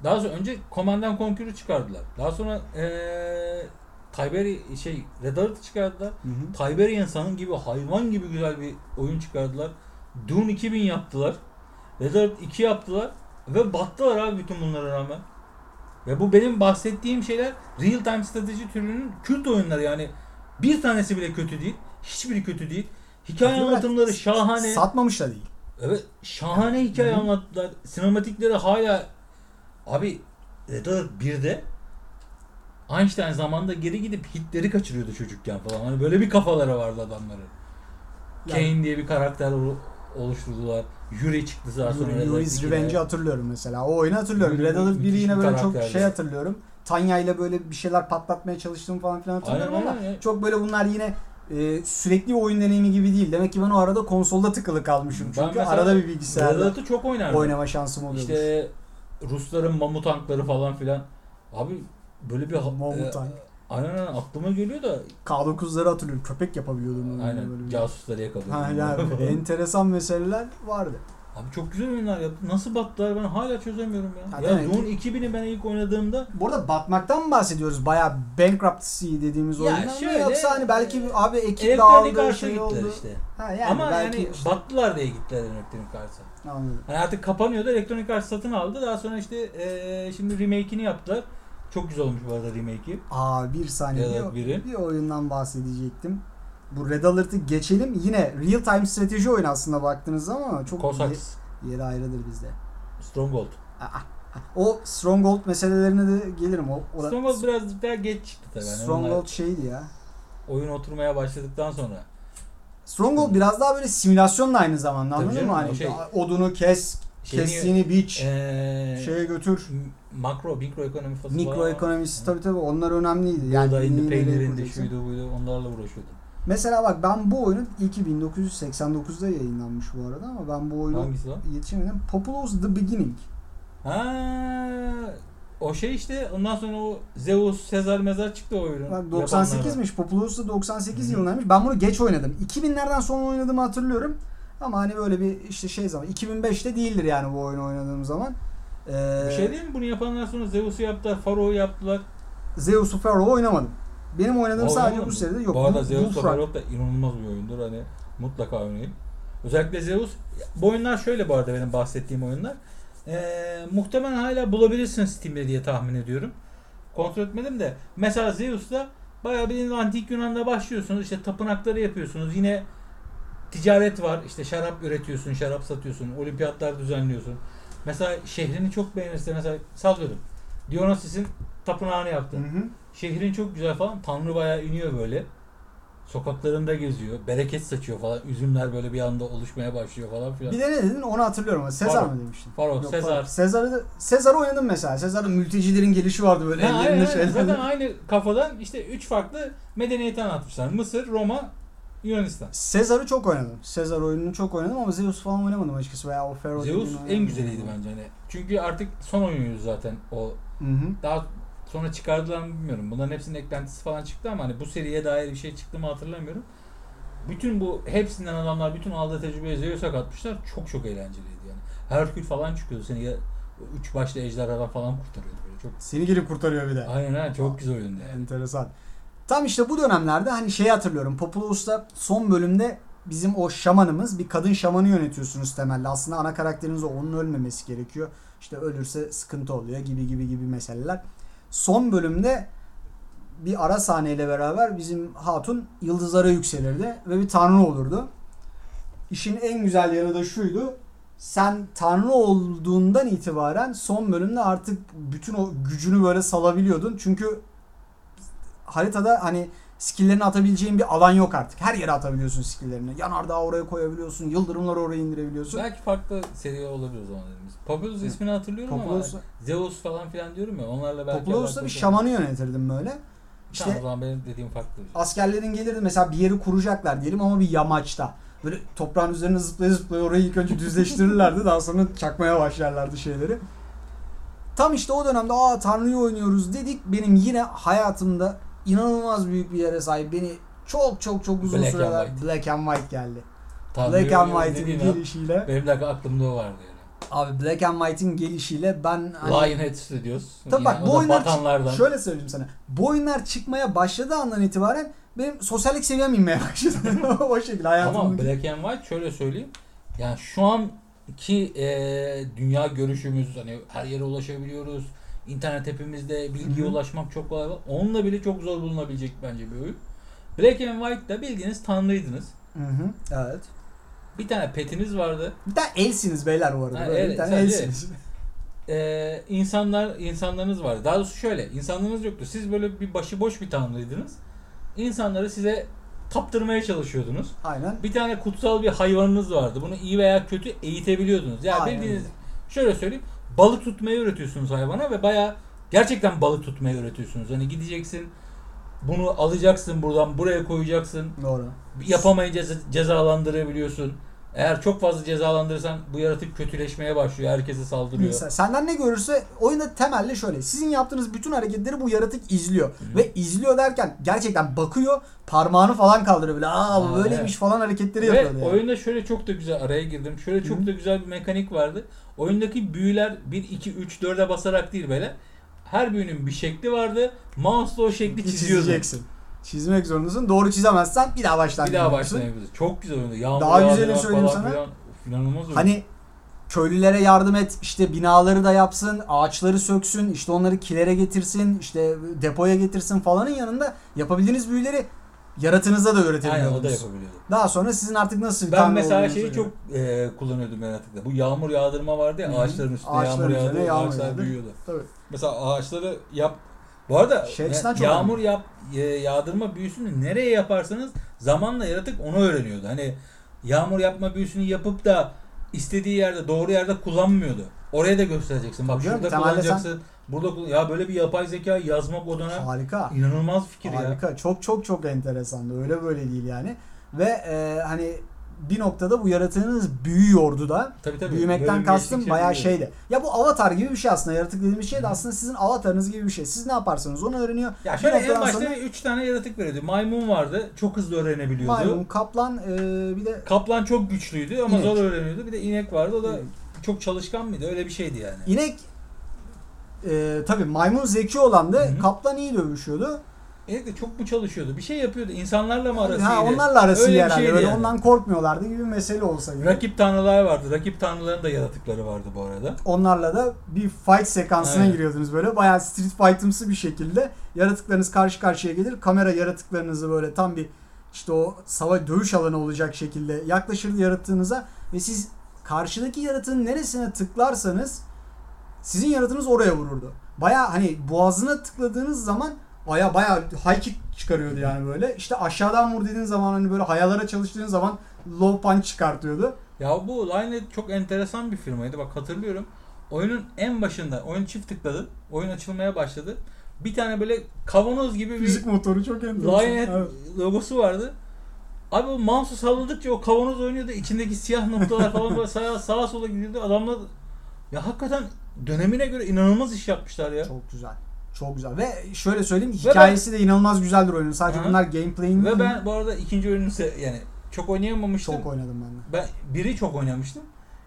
Daha sonra önce Command and Conquer'ı çıkardılar. Daha sonra eee Tiberi şey Red Alert'ı çıkardılar. Hı hı. Tiberian Sun'ın gibi hayvan gibi güzel bir oyun çıkardılar. Dune 2000 yaptılar. Red Alert 2 yaptılar. Ve battılar abi bütün bunlara rağmen. Ve bu benim bahsettiğim şeyler real time strateji türünün kült oyunları yani. Bir tanesi bile kötü değil. Hiçbiri kötü değil. Hikaye Kötü anlatımları şahane. Satmamış da değil. Evet şahane hikaye Hı anlattılar. Sinematikleri hala abi Red Alert 1'de Einstein zamanında geri gidip hitleri kaçırıyordu çocukken falan. Hani böyle bir kafaları vardı adamların. Yani- Kane diye bir karakter olu- oluşturdular. Yuri çıktı daha sonra. Yuri's Alert 2'de. Revenge'i hatırlıyorum mesela. O oyunu hatırlıyorum. Yuri Red Alert 1'i müthiş yine böyle çok şey hatırlıyorum. Tanya ile böyle bir şeyler patlatmaya çalıştığımı falan filan hatırlıyorum Aynen, ama aynen. çok böyle bunlar yine e, sürekli oyun deneyimi gibi değil. Demek ki ben o arada konsolda tıkılı kalmışım. Çünkü arada bir bilgisayarda çok oynardım. oynama şansım oluyormuş. İşte Rusların mamut tankları falan filan. Abi böyle bir Mamut e, tank. Aynen aynen aklıma geliyor da K9'ları hatırlıyorum. Köpek yapabiliyordum. aynen böyle casusları yakalıyor. Ha, yani (laughs) enteresan meseleler vardı. Abi çok güzel oyunlar yaptı. Nasıl battılar ben hala çözemiyorum ya. Ha, ya ki- Doom 2000'i ben ilk oynadığımda Bu arada batmaktan mı bahsediyoruz? Bayağı bankruptcy dediğimiz Ya oyundan mı? şöyle, Yoksa hani belki e, abi ekip dağıldı şey oldu. işte. Ha, yani Ama belki yani işte- battılar diye gittiler elektronik arsa. Anladım. Hani artık kapanıyordu elektronik arsa satın aldı. Daha sonra işte eee, şimdi remake'ini yaptılar. Çok güzel olmuş bu arada remake'i. Aa bir saniye Red bir, biri. bir oyundan bahsedecektim. Bu Red Alert'ı geçelim. Yine real time strateji oyunu aslında baktığınız zaman ama çok Cossacks, ye- yeri ayrıdır bizde. Stronghold. Aa, o Stronghold meselelerine de gelirim. O, o da- Stronghold biraz daha geç çıktı tabii. Yani Stronghold onlar şeydi ya. oyun oturmaya başladıktan sonra. Stronghold biraz daha böyle simülasyonla aynı zamanda anladın mı? Hani şey- odunu kes, Kestiğini biç, Eee şeye götür. makro, mikro ekonomi faslı Mikro ekonomisi tabii tabii onlar önemliydi. Yani nereye peynirindi, şuydu buydu onlarla uğraşıyordum. Mesela bak ben bu oyunun ilki 1989'da yayınlanmış bu arada ama ben bu oyunu Hangisi lan? yetişemedim. Populous The Beginning. Ha, o şey işte ondan sonra o Zeus, Sezar mezar çıktı o oyunun. Bak yapanlara. 98'miş. Populous da 98 Hı hı. yılındaymış. Ben bunu geç oynadım. 2000'lerden sonra oynadığımı hatırlıyorum. Ama hani böyle bir işte şey zaman 2005'te değildir yani bu oyunu oynadığım zaman. Ee, Bir şey değil mi? Bunu yapanlar sonra Zeus'u yaptılar, Pharaoh'u yaptılar. Zeus'u Pharaoh'u oynamadım. Benim oynadığım O sadece bu seride yok. Bu arada Bu- Zeus Bullfrog. da Pharaoh da inanılmaz bir oyundur. Hani mutlaka oynayın. Özellikle Zeus. Bu oyunlar şöyle bu arada benim bahsettiğim oyunlar. Ee, muhtemelen hala bulabilirsin Steam'de diye tahmin ediyorum. Kontrol etmedim de. Mesela Zeus'ta bayağı bir antik Yunan'da başlıyorsunuz. İşte tapınakları yapıyorsunuz. Yine ticaret var. İşte şarap üretiyorsun, şarap satıyorsun. Olimpiyatlar düzenliyorsun. Mesela şehrini çok beğenirse mesela sallıyorum. Dionysos'in tapınağını yaptın. Hı hı. Şehrin çok güzel falan. Tanrı bayağı iniyor böyle. Sokaklarında geziyor. Bereket saçıyor falan. Üzümler böyle bir anda oluşmaya başlıyor falan filan. Bir de ne dedin onu hatırlıyorum Sezar mı demiştin? Yok, Sezar. Sezar'ı Sezar'ı oynadım mesela. Sezar'da mültecilerin gelişi vardı böyle Ha, ellerinde aynen. şeyler. Zaten aynı kafadan işte üç farklı medeniyeti anlatmışlar. Mısır, Roma, Yunanistan. Sezar'ı çok oynadım. Sezar oyununu çok oynadım ama Zeus falan oynamadım açıkçası veya o Pharaoh Zeus en güzeliydi bence hani. Çünkü artık son oyunuydu zaten o. Hı hı. Daha sonra çıkardılar mı bilmiyorum. Bunların hepsinin eklentisi falan çıktı ama hani bu seriye dair bir şey çıktı mı hatırlamıyorum. Bütün bu hepsinden adamlar bütün aldığı tecrübeyi Zeus'a katmışlar. Çok çok eğlenceliydi yani. Herkül falan çıkıyordu. Seni ya üç başlı ejderhadan falan kurtarıyordu böyle. Çok Seni gelip kurtarıyor bir de. Aynen ha çok güzel oyundu yani. Enteresan. Tam işte bu dönemlerde hani şeyi hatırlıyorum. Populous'ta son bölümde bizim o şamanımız bir kadın şamanı yönetiyorsunuz temelde. Aslında ana karakteriniz o. Onun ölmemesi gerekiyor. İşte ölürse sıkıntı oluyor gibi gibi gibi meseleler. Son bölümde bir ara sahneyle beraber bizim hatun yıldızlara yükselirdi ve bir tanrı olurdu. İşin en güzel yanı da şuydu. Sen tanrı olduğundan itibaren son bölümde artık bütün o gücünü böyle salabiliyordun. Çünkü haritada hani skill'lerini atabileceğin bir alan yok artık. Her yere atabiliyorsun skill'lerini. Yanardağı oraya koyabiliyorsun. Yıldırımları oraya indirebiliyorsun. Belki farklı seri olabilir o zaman dediğimiz. Populous ismini hatırlıyorum Populous, ama Zeus falan filan diyorum ya onlarla belki Populous'ta alakalı bir şamanı yönetirdim böyle. Tamam İşte o zaman benim dediğim farklı bir şey. askerlerin gelirdi mesela bir yeri kuracaklar diyelim ama bir yamaçta. Böyle toprağın üzerine zıplaya zıplaya orayı ilk önce düzleştirirlerdi (laughs) daha sonra çakmaya başlarlardı şeyleri. Tam işte o dönemde aa Tanrı'yı oynuyoruz dedik. Benim yine hayatımda inanılmaz büyük bir yere sahip. Beni çok çok çok uzun Black and süreler White. Black and White geldi. Tanrı'yı Black and White'in an gelişiyle Benim de aklımda o vardı yani. abi Black and White'in gelişiyle ben hani Lionhead Studios. Tabii bak bu oyunlar batanlardan. şöyle söyleyeyim sana. Bu oyunlar çıkmaya başladığı andan itibaren benim sosyallik seviyem inmeye (laughs) başladı. o şekilde hayatımda. Ama Black and White şöyle söyleyeyim. Yani şu anki e, dünya görüşümüz hani her yere ulaşabiliyoruz. İnternet hepimizde bilgiye ulaşmak çok kolay. Onunla bile çok zor bulunabilecek bence bir oyun. Black and White'da bildiğiniz tanrıydınız. Hı hı. Evet. Bir tane petiniz vardı. Bir tane elsiniz beyler bu arada. Ha, Böyle el- bir tane elsiniz. e, insanlar insanlarınız vardı. Daha doğrusu şöyle insanlarınız yoktu. Siz böyle bir başıboş bir tanrıydınız. İnsanları size kaptırmaya çalışıyordunuz. Aynen. Bir tane kutsal bir hayvanınız vardı. Bunu iyi veya kötü eğitebiliyordunuz. Yani Aynen bildiğiniz öyle. şöyle söyleyeyim. Balık tutmayı öğretiyorsunuz hayvana ve bayağı gerçekten balık tutmayı öğretiyorsunuz. Hani gideceksin bunu alacaksın buradan buraya koyacaksın. Doğru. Yapamayınca ceza- cezalandırabiliyorsun. Eğer çok fazla cezalandırırsan bu yaratık kötüleşmeye başlıyor. Herkese saldırıyor. Mesela senden ne görürse oyunda temelde şöyle. Sizin yaptığınız bütün hareketleri bu yaratık izliyor. Ve izliyor derken gerçekten bakıyor parmağını falan kaldırıyor böyle. Aa bu Aa, böyleymiş evet. falan hareketleri Ve yapıyordu yani. oyunda şöyle çok da güzel araya girdim. Şöyle çok Hı. da güzel bir mekanik vardı. Oyundaki büyüler 1 2 3 4'e basarak değil böyle. Her büyünün bir şekli vardı. Mouse'la o şekli çiziyordun. çizeceksin. Çizmek zorundasın. Doğru çizemezsen bir daha baştan Bir daha yapıyorsun. başlayabiliriz. Çok güzel oyundu. Yağmur Daha güzelini söyleyeyim falan sana. İnanılmaz oyun. Hani köylülere yardım et, işte binaları da yapsın, ağaçları söksün, işte onları kilere getirsin, işte depoya getirsin falanın yanında yapabildiğiniz büyüleri yaratınıza da Aynen o da öğretebiliyordunuz. yapabiliyordu. Daha sonra sizin artık nasıl bir Ben mesela şeyi göre. çok e, kullanıyordum yaratıkta. Bu yağmur yağdırma vardı ya Hı hı. ağaçların üstüne Ağaçların yağmur üzerine yağdı, yağmur ağaçlar yağdı. büyüyordu. Tabii. Mesela ağaçları yap. Bu arada Şey ya- yağmur yap e, yağdırma büyüsünü nereye yaparsanız zamanla yaratık onu öğreniyordu. Hani yağmur yapma büyüsünü yapıp da istediği yerde doğru yerde kullanmıyordu. Oraya da göstereceksin. Bak canım, şurada kullanacaksın. Burada ya böyle bir yapay zeka yazmak o dönem Harika. inanılmaz fikir ya. Harika. Çok çok çok enteresandı. Öyle böyle değil yani. Ve e, hani bir noktada bu yaratığınız büyüyordu da. Tabii tabii. Büyümekten kastım geçtikçe bayağı şeydi. Ya bu avatar gibi bir şey aslında. Yaratık dediğimiz şey de aslında sizin avatarınız gibi bir şey. Siz ne yaparsanız onu öğreniyor. Ya şöyle en başta sonra 3 tane yaratık veriyordu. Maymun vardı. Çok hızlı öğrenebiliyordu. maymun, kaplan, e, bir de Kaplan çok güçlüydü ama İnek. zor öğreniyordu. Bir de inek vardı. O da İnek. çok çalışkan mıydı? Öyle bir şeydi yani. inek e, tabii maymun zeki olandı. Hı hı. Kaplan iyi dövüşüyordu. İnek de çok mu çalışıyordu? Bir şey yapıyordu. İnsanlarla mı arasıydı? Ha, onlarla arası Öyle herhalde. Böyle yani. ondan korkmuyorlardı gibi bir mesele olsa gerek. Rakip tanrılar vardı. Rakip tanrıların da yaratıkları vardı bu arada. Onlarla da bir fight sekansına Aynen. giriyordunuz böyle. Bayağı street fight'ımsı bir şekilde. Yaratıklarınız karşı karşıya gelir. Kamera yaratıklarınızı böyle tam bir işte o savaş dövüş alanı olacak şekilde yaklaşırdı yarattığınıza ve siz karşıdaki yaratığın neresine tıklarsanız sizin yaratığınız oraya vururdu. Baya hani boğazına tıkladığınız zaman baya baya high kick çıkarıyordu yani böyle. İşte aşağıdan vur dediğin zaman hani böyle hayalara çalıştığın zaman low punch çıkartıyordu. Ya bu Linehead çok enteresan bir firmaydı. Bak hatırlıyorum. Oyunun en başında oyun çift tıkladı. Oyun açılmaya başladı. Bir tane böyle kavanoz gibi bir Fizik motoru çok enteresan. Linehead Evet. logosu vardı. Abi o mouse'u salladıkça o kavanoz oynuyordu. İçindeki siyah noktalar falan böyle sağa, sağa sola gidiyordu. Adamlar ya hakikaten dönemine göre inanılmaz iş yapmışlar ya. Çok güzel. Çok güzel. Ve şöyle söyleyeyim ben- hikayesi de inanılmaz güzeldir oyunun. Sadece Aha. bunlar gameplay'in Ve ben bu arada ikinci oyunu se- yani çok oynayamamıştım. çok oynadım ben de. Ben biri çok oynamıştım.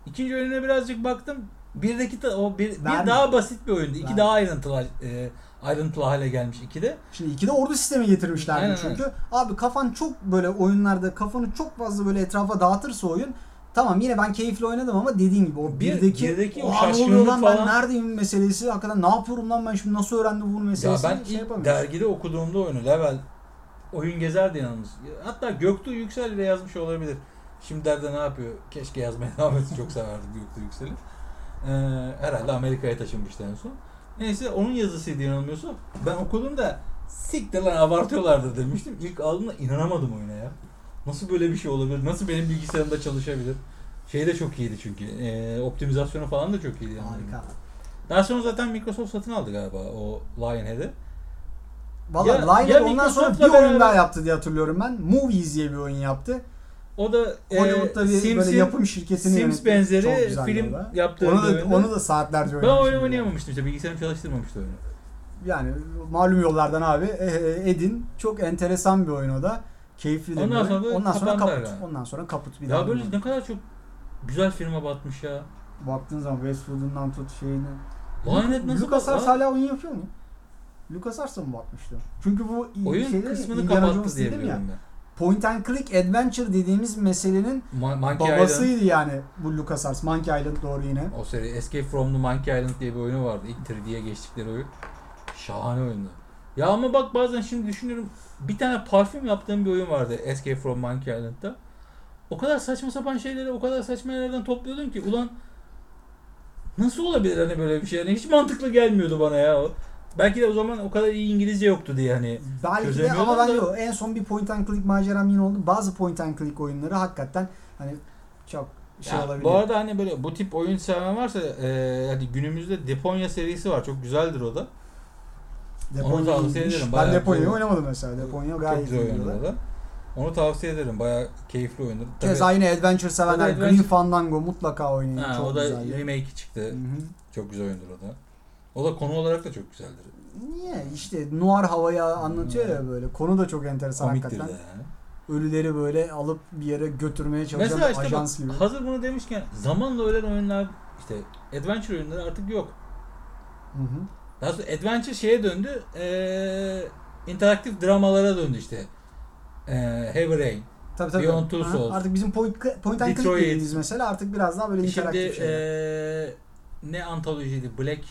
İkinci oyununa birazcık baktım. Birdeki o bir, bir daha basit bir oyundu. İki daha ayrıntılı e, ayrıntılı hale gelmiş iki de. Şimdi iki de ordu sistemi getirmişlerdi Aynen, çünkü. Abi kafan çok böyle oyunlarda kafanı çok fazla böyle etrafa dağıtırsa oyun Tamam yine ben keyifli oynadım ama dediğin gibi o Bir- birdeki, birdeki o "Oha, ne oluyor şaşkınlık lan ben falan." neredeyim meselesi hakikaten ne yapıyorum lan ben şimdi nasıl öğrendim bunu Ya meselesi ben şey ilk dergide okuduğumda oyunu level oyun gezerdi yalnız. Hatta Göktuğ Yüksel bile yazmış olabilir. Şimdi derde ne yapıyor? Keşke yazmaya devam etsin. Çok severdim Göktuğ Yüksel'i. Ee, herhalde Amerika'ya taşınmıştı en son. Neyse onun yazısıydı yanılmıyorsam. Ben okuduğumda siktir lan abartıyorlardır demiştim. İlk aldığımda inanamadım oyuna ya. Nasıl böyle bir şey olabilir? Nasıl benim bilgisayarımda çalışabilir? Şey de çok iyiydi çünkü. Ee, optimizasyonu falan da çok iyiydi. Yani. Harika. Daha sonra zaten Microsoft satın aldı galiba o Lionhead'i. Valla Lionhead ondan sonra bir oyun daha yaptı diye hatırlıyorum ben. Movies diye bir oyun yaptı. O da e, Hollywood'da bir Sims'in- böyle yapım şirketini Sims yönetti. Benzeri film da. yaptığı Onu da, oyunda. onu da saatlerce ben oynamıştım. oyunu oynayamamıştım işte bilgisayarım çalıştırmamıştı oyunu. Yani malum yollardan abi eh, edin. Çok enteresan bir oyun o da. Keyifli Ondan oyun. sonra da Ondan sonra kaput. yani. Ondan sonra kaput bir Ya daha. böyle bilmiyorum. ne kadar çok güzel firma batmış ya. Baktığın zaman Westwood'undan tut şeyine. Lionhead nasıl hala oyun yapıyor mu? Da mı batmıştı? Çünkü bu Oyun şeyde, kısmını Indiana kapattı Jones diye dedim biliyorum ben. Point and click adventure dediğimiz meselenin Ma- Monkey Island. babasıydı yani bu LucasArts. Monkey Island doğru yine. O seri Escape from the Monkey Island diye bir oyunu vardı. İlk 3D'ye geçtikleri oyun. Şahane oyundu. Ya ama bak bazen şimdi düşünüyorum bir tane parfüm yaptığım bir oyun vardı Escape from Monkey Island'da. O kadar saçma sapan şeyleri o kadar saçma yerlerden topluyordun ki ulan Nasıl olabilir hani böyle bir şey? Hani hiç mantıklı gelmiyordu bana ya. Belki de o zaman o kadar iyi İngilizce yoktu diye hani. Belki de ama ben da- yok. En son bir point and click maceram yine oldu. Bazı point and click oyunları hakikaten hani çok şey Ya, olabiliyor. bu arada hani böyle bu tip oyun seven varsa e, hadi günümüzde Deponya serisi var. Çok güzeldir o da. Deponya onu tavsiye iyiymiş. ederim, Ben bayağı Deponya'yı güzel. oynamadım mesela. Deponya gayet güzel iyi oyundur diyorlar. o da. Onu tavsiye ederim. Bayağı keyifli oyundur. Tabii- Keza yine adventure sevenler Green adventure- Fandango mutlaka oynayın. ha, çok o da güzel. remake çıktı. Hı hı. Çok güzel oyundur o da. O da konu olarak da çok güzeldir. Niye? İşte noir havayı anlatıyor ya böyle. Konu da çok enteresan Komiktir de hakikaten. yani. Ölüleri böyle alıp bir yere götürmeye çalışan Mesela işte ajans bak, gibi. hazır bunu demişken zamanla ölen oyunlar işte adventure oyunları artık yok. Hı hı. Daha sonra adventure şeye döndü. Eee interaktif dramalara döndü işte. Eee Heavy Rain. Tabii tabii. Beyond Two Souls. Artık bizim point, point and click dediğimiz mesela artık biraz daha böyle Şimdi interaktif şeyler. eee ne antolojiydi? Black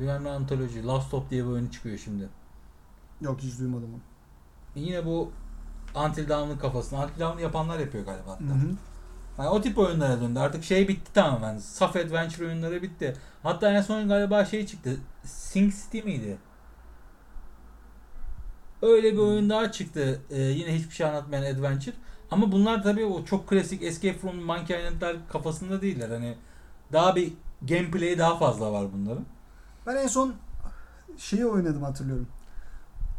bilmem ne antoloji. Last Stop diye bir oyun çıkıyor şimdi. Yok hiç duymadım onu. Yine bu Until Dawn'ın kafasını. Until Dawn'ı yapanlar yapıyor galiba hatta. Hı hı. Yani o tip oyunlara döndü. Artık şey bitti tamamen. Saf adventure oyunları bitti. Hatta en son galiba şey çıktı. Sing City miydi? Öyle bir Hmm. oyun daha çıktı. Ee, yine hiçbir şey anlatmayan adventure. Ama bunlar tabii o çok klasik Escape from Monkey Island'lar kafasında değiller. Hani daha bir gameplay daha fazla var bunların. Ben en son şeyi oynadım hatırlıyorum.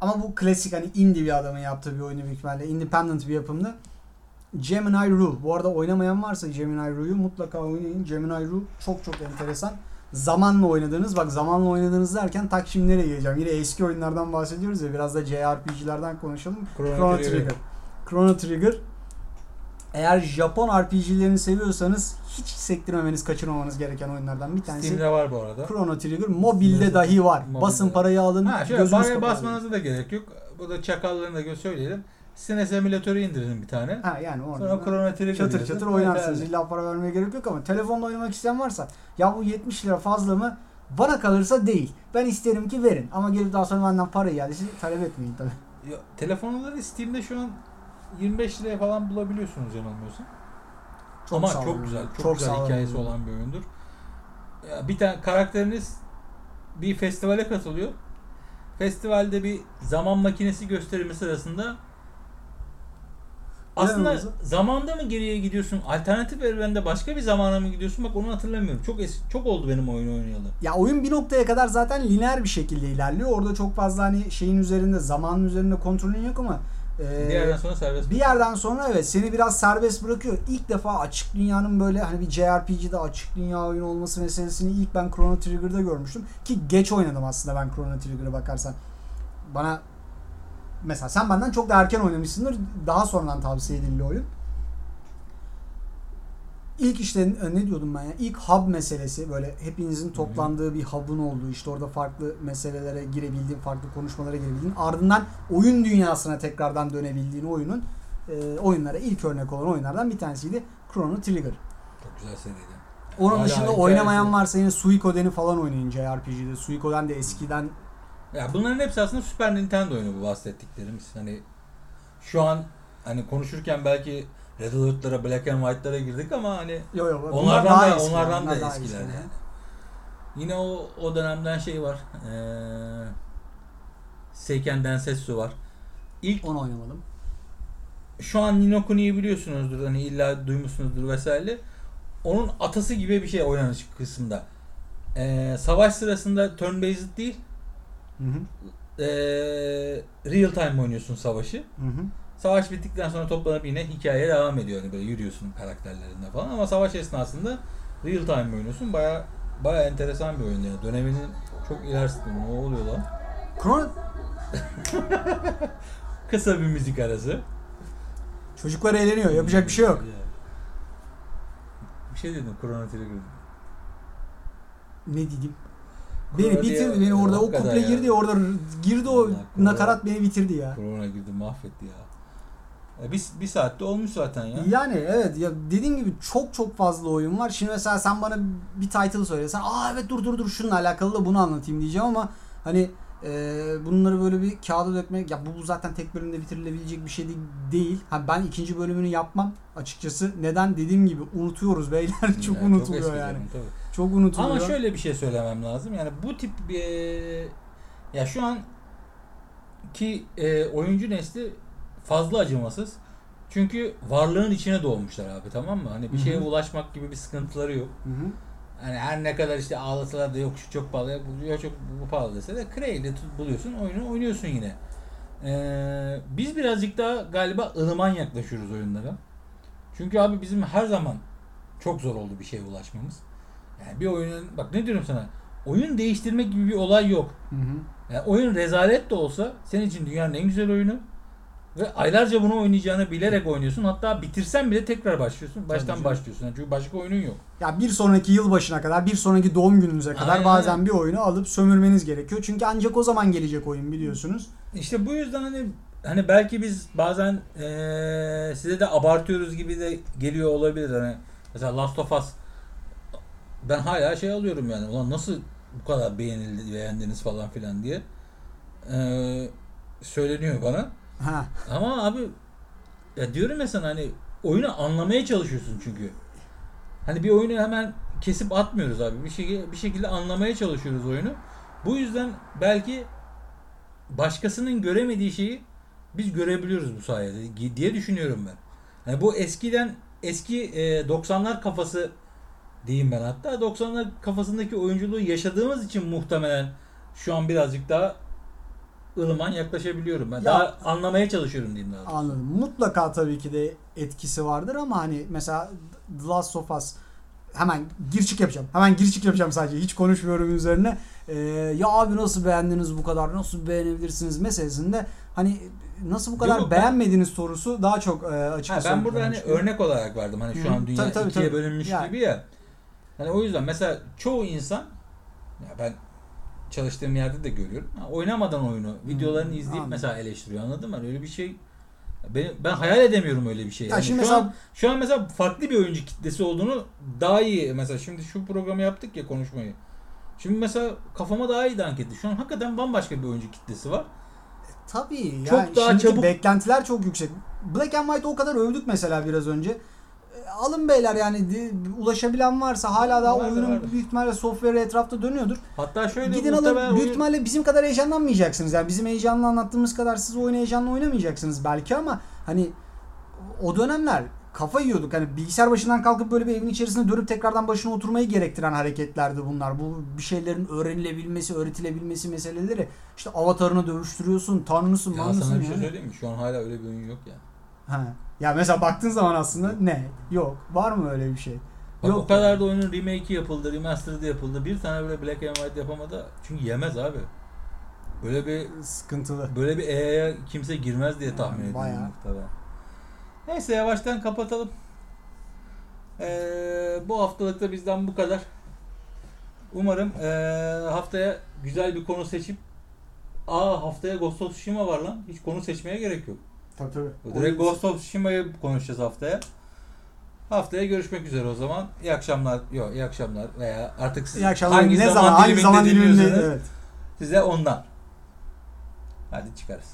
Ama bu klasik hani indie bir adamın yaptığı bir oyunu büyük ihtimalle. Independent bir yapımdı. Gemini Rue. Bu arada oynamayan varsa Gemini Rue'yu mutlaka oynayın. Gemini Rue çok çok enteresan. Zamanla oynadığınız bak zamanla oynadığınız derken tak şimdi nereye geleceğim? Yine eski oyunlardan bahsediyoruz ya biraz da JRPG'lerden konuşalım. Chrono Chrono Trigger. Trigger. Chrono Trigger. Eğer Japon RPG'lerini seviyorsanız hiç sektirmemeniz, kaçırmamanız gereken oyunlardan bir tanesi. Steam'de var bu arada. Chrono Trigger mobilde Steam'de dahi var. mobilde. Basın parayı alın. Ha şöyle gözünüz kapalı. basmanıza da gerek yok. Bu da çakallarını da söyleyelim. Sine simülatörü indirin bir tane. Ha yani orada. Sonra Trigger çatır diyorsun. çatır oynarsınız. Evet, İlla para vermeye gerek yok ama telefonla oynamak isteyen varsa ya bu 70 lira fazla mı? Bana kalırsa değil. Ben isterim ki verin. Ama gelip daha sonra benden para iadesi talep etmeyin tabii. Ya, telefonları Steam'de şu an 25 liraya falan bulabiliyorsunuz yanılmıyorsam. Ama sağlam çok güzel, çok, güzel sağlam hikayesi olan bir oyundur. Ya, bir tane karakteriniz bir festivale katılıyor. Festivalde bir zaman makinesi gösterimi sırasında aslında oldu? zamanda mı geriye gidiyorsun? Alternatif evrende başka bir zamana mı gidiyorsun? Bak onu hatırlamıyorum. Çok eski, çok oldu benim oyun oynayalı. Ya oyun bir noktaya kadar zaten lineer bir şekilde ilerliyor. Orada çok fazla hani şeyin üzerinde, zamanın üzerinde kontrolün yok ama e, Bir yerden sonra serbest. Bir yerden sonra evet seni biraz serbest bırakıyor. İlk defa açık dünyanın böyle hani bir JRPG'de açık dünya oyunu olması meselesini ilk ben Chrono Trigger'da görmüştüm. Ki geç oynadım aslında ben Chrono Trigger'a bakarsan. Bana mesela sen benden çok da erken oynamışsındır. Daha sonradan tavsiye edildi oyun. İlk işte e, ne diyordum ben ya? İlk hub meselesi böyle hepinizin toplandığı bir hub'ın olduğu işte orada farklı meselelere girebildiğin, farklı konuşmalara girebildiğin ardından oyun dünyasına tekrardan dönebildiğin oyunun e, oyunlara ilk örnek olan oyunlardan bir tanesiydi Chrono Trigger. Çok güzel seriydi. Onun Hala dışında oynamayan varsa yine Suikoden'i falan oynayın JRPG'de. Suikoden de eskiden Ya bunların hepsi aslında Super Nintendo oyunu bu bahsettiklerimiz. Hani şu an hani konuşurken belki Red Alert'lara, Black and White'lara girdik ama hani yo yo onlardan daha da eski, onlardan da eskiler eski. yani. Yine o o dönemden şey var. Eee Seiken Densetsu var. İlk Onu oynamadım. şu an Nino Kuni'yi biliyorsunuzdur. Hani illa duymuşsunuzdur vesaire. Onun atası gibi bir şey oynanış kısmında. Eee savaş sırasında turn based değil, Hı hı. eee real time oynuyorsun savaşı. Hı hı. Savaş bittikten sonra toplanıp yine hikaye devam ediyor. Hani böyle yürüyorsun karakterlerinde falan ama savaş esnasında real time oynuyorsun. Baya baya enteresan bir oyun yani. Döneminin çok ilerisinde. Ne oluyor lan? Chrono (laughs) Kısa bir müzik arası. çocuklar eğleniyor. Yapacak bir şey yok. Bir şey dedim Chrono Trigger. Ne diyeyim? Beni bitirdi. diye- Beni orada o Hakikaten kuple ya. girdi. Orada girdi o Chrono- nakarat beni bitirdi ya. Chrono girdi mahvetti ya. E, bir, bir saatte olmuş zaten ya. Yani evet ya dediğim gibi çok çok fazla oyun var. Şimdi mesela sen bana bir title söylesen aa evet dur dur dur şununla alakalı da bunu anlatayım diyeceğim ama hani e, bunları böyle bir kağıda dökmek ya bu, zaten tek bölümde bitirilebilecek bir şey de- değil. Ha ben ikinci bölümünü yapmam açıkçası. Neden dediğim gibi unutuyoruz beyler (laughs) çok Yani unutuluyor eski yani. zaman, tabii. Çok unutuluyor. Ama şöyle bir şey söylemem lazım. Yani bu tip bir ya şu an ki e, oyuncu nesli fazla acımasız. Çünkü varlığın içine doğmuşlar abi tamam mı? Hani bir Hı hı. şeye ulaşmak gibi bir sıkıntıları yok. Hı hı. Hani her ne kadar işte ağlasalar da yok şu çok pahalı yok bu çok bu pahalı dese de tut- buluyorsun oyunu oynuyorsun yine. Ee, biz birazcık daha galiba ılıman yaklaşıyoruz oyunlara. Çünkü abi bizim her zaman çok zor oldu bir şeye ulaşmamız. Yani bir oyunun bak ne diyorum sana oyun değiştirmek gibi bir olay yok. Hı hı. Yani oyun rezalet de olsa senin için dünyanın en güzel oyunu ve aylarca bunu oynayacağını bilerek oynuyorsun. Hatta bitirsen bile tekrar başlıyorsun. Baştan başlıyorsun. Yani çünkü başka oyunun yok. Ya bir sonraki yılbaşına kadar, bir sonraki doğum gününüze kadar Aynen, bazen bir oyunu alıp sömürmeniz gerekiyor. Çünkü ancak o zaman gelecek oyun biliyorsunuz. İşte bu yüzden hani hani belki biz bazen eee, size de abartıyoruz gibi de geliyor olabilir hani mesela Last of Us ben hala şey alıyorum yani ulan nasıl bu kadar beğenildi beğendiniz falan filan diye. Eee, söyleniyor bana. Ha. ama abi ya diyorum ya sana hani oyunu anlamaya çalışıyorsun çünkü. Hani bir oyunu hemen kesip atmıyoruz abi. Bir şekilde bir şekilde anlamaya çalışıyoruz oyunu. Bu yüzden belki başkasının göremediği şeyi biz görebiliyoruz bu sayede diye düşünüyorum ben. Yani bu eskiden eski e, 90'lar kafası diyeyim ben hatta 90'lar kafasındaki oyunculuğu yaşadığımız için muhtemelen şu an birazcık daha ılıman yaklaşabiliyorum ben. Ya- daha anlamaya çalışıyorum diyeyim daha. doğrusu. Anladım. Mutlaka tabii ki de etkisi vardır ama hani mesela The Last of Us hemen gir çık yapacağım. Hemen gir çık yapacağım sadece. Hiç konuşmuyorum üzerine. Ee, ya abi nasıl beğendiniz bu kadar? Nasıl beğenebilirsiniz meselesinde hani nasıl bu kadar Yok, ben- beğenmediğiniz sorusu daha çok e, açık Ha, ben burada hani örnek olarak verdim. Hani şu hı. an dünya Tabii, tabii, ikiye tabii. bölünmüş Yani. gibi ya. Hani o yüzden mesela çoğu insan ya ben çalıştığım yerde de görüyorum. Ha, oynamadan oyunu, videolarını izleyip anladım. mesela eleştiriyor. Anladın mı? Hani öyle bir şey ben, ben hayal edemiyorum öyle bir şey. Ya Yani şimdi şu mesela- an şu an mesela farklı bir oyuncu kitlesi olduğunu daha iyi mesela şimdi şu programı yaptık ya konuşmayı. Şimdi mesela kafama daha iyi dank etti. Şu an hakikaten bambaşka bir oyuncu kitlesi var. Tabii. Yani Çok daha şimdiki çabuk- beklentiler çok yüksek. Black and White o kadar övdük mesela biraz önce. Alın beyler yani di- ulaşabilen varsa hala daha Vardır, oyunun vardır. büyük ihtimalle software etrafta dönüyordur. Hatta şöyle Gidin alın. Büyük oyun- ihtimalle bizim kadar heyecanlanmayacaksınız. Yani bizim heyecanla anlattığımız kadar siz oyunu heyecanla oynamayacaksınız belki ama hani o dönemler kafa yiyorduk. Hani bilgisayar başından kalkıp böyle bir evin içerisinde dönüp tekrardan başına oturmayı gerektiren hareketlerdi bunlar. Bu bir şeylerin öğrenilebilmesi, öğretilebilmesi meseleleri. İşte avatarını dövüştürüyorsun, tanrısın, ya manrısın sana bir şey yani. söyleyeyim mi? Şu an hala öyle bir oyun yok yani. Ha. Ya mesela baktığın zaman aslında ne? Yok. Var mı öyle bir şey? Bak Yok o kadar da oyunun remake'i yapıldı, remastered'ı yapıldı. Bir tane bile Black and White yapamadı. Çünkü yemez abi. Böyle bir Sıkıntılı. böyle bir EA'ya kimse girmez diye tahmin ediyorum Bayağı. muhtemelen. Neyse yavaştan kapatalım. Ee, bu haftalıkta bizden bu kadar. Umarım ee, haftaya güzel bir konu seçip Aa haftaya Ghost of Tsushima var lan. Hiç konu seçmeye gerek yok. Tabii tabii. Direkt Ghost of Tsushima'yı konuşacağız haftaya. Haftaya görüşmek üzere o zaman. İyi akşamlar. Yok iyi akşamlar veya artık siz İyi akşamlar. hangi ne zaman, zaman, hangi zaman diliminde evet. size ondan. Hadi çıkarız.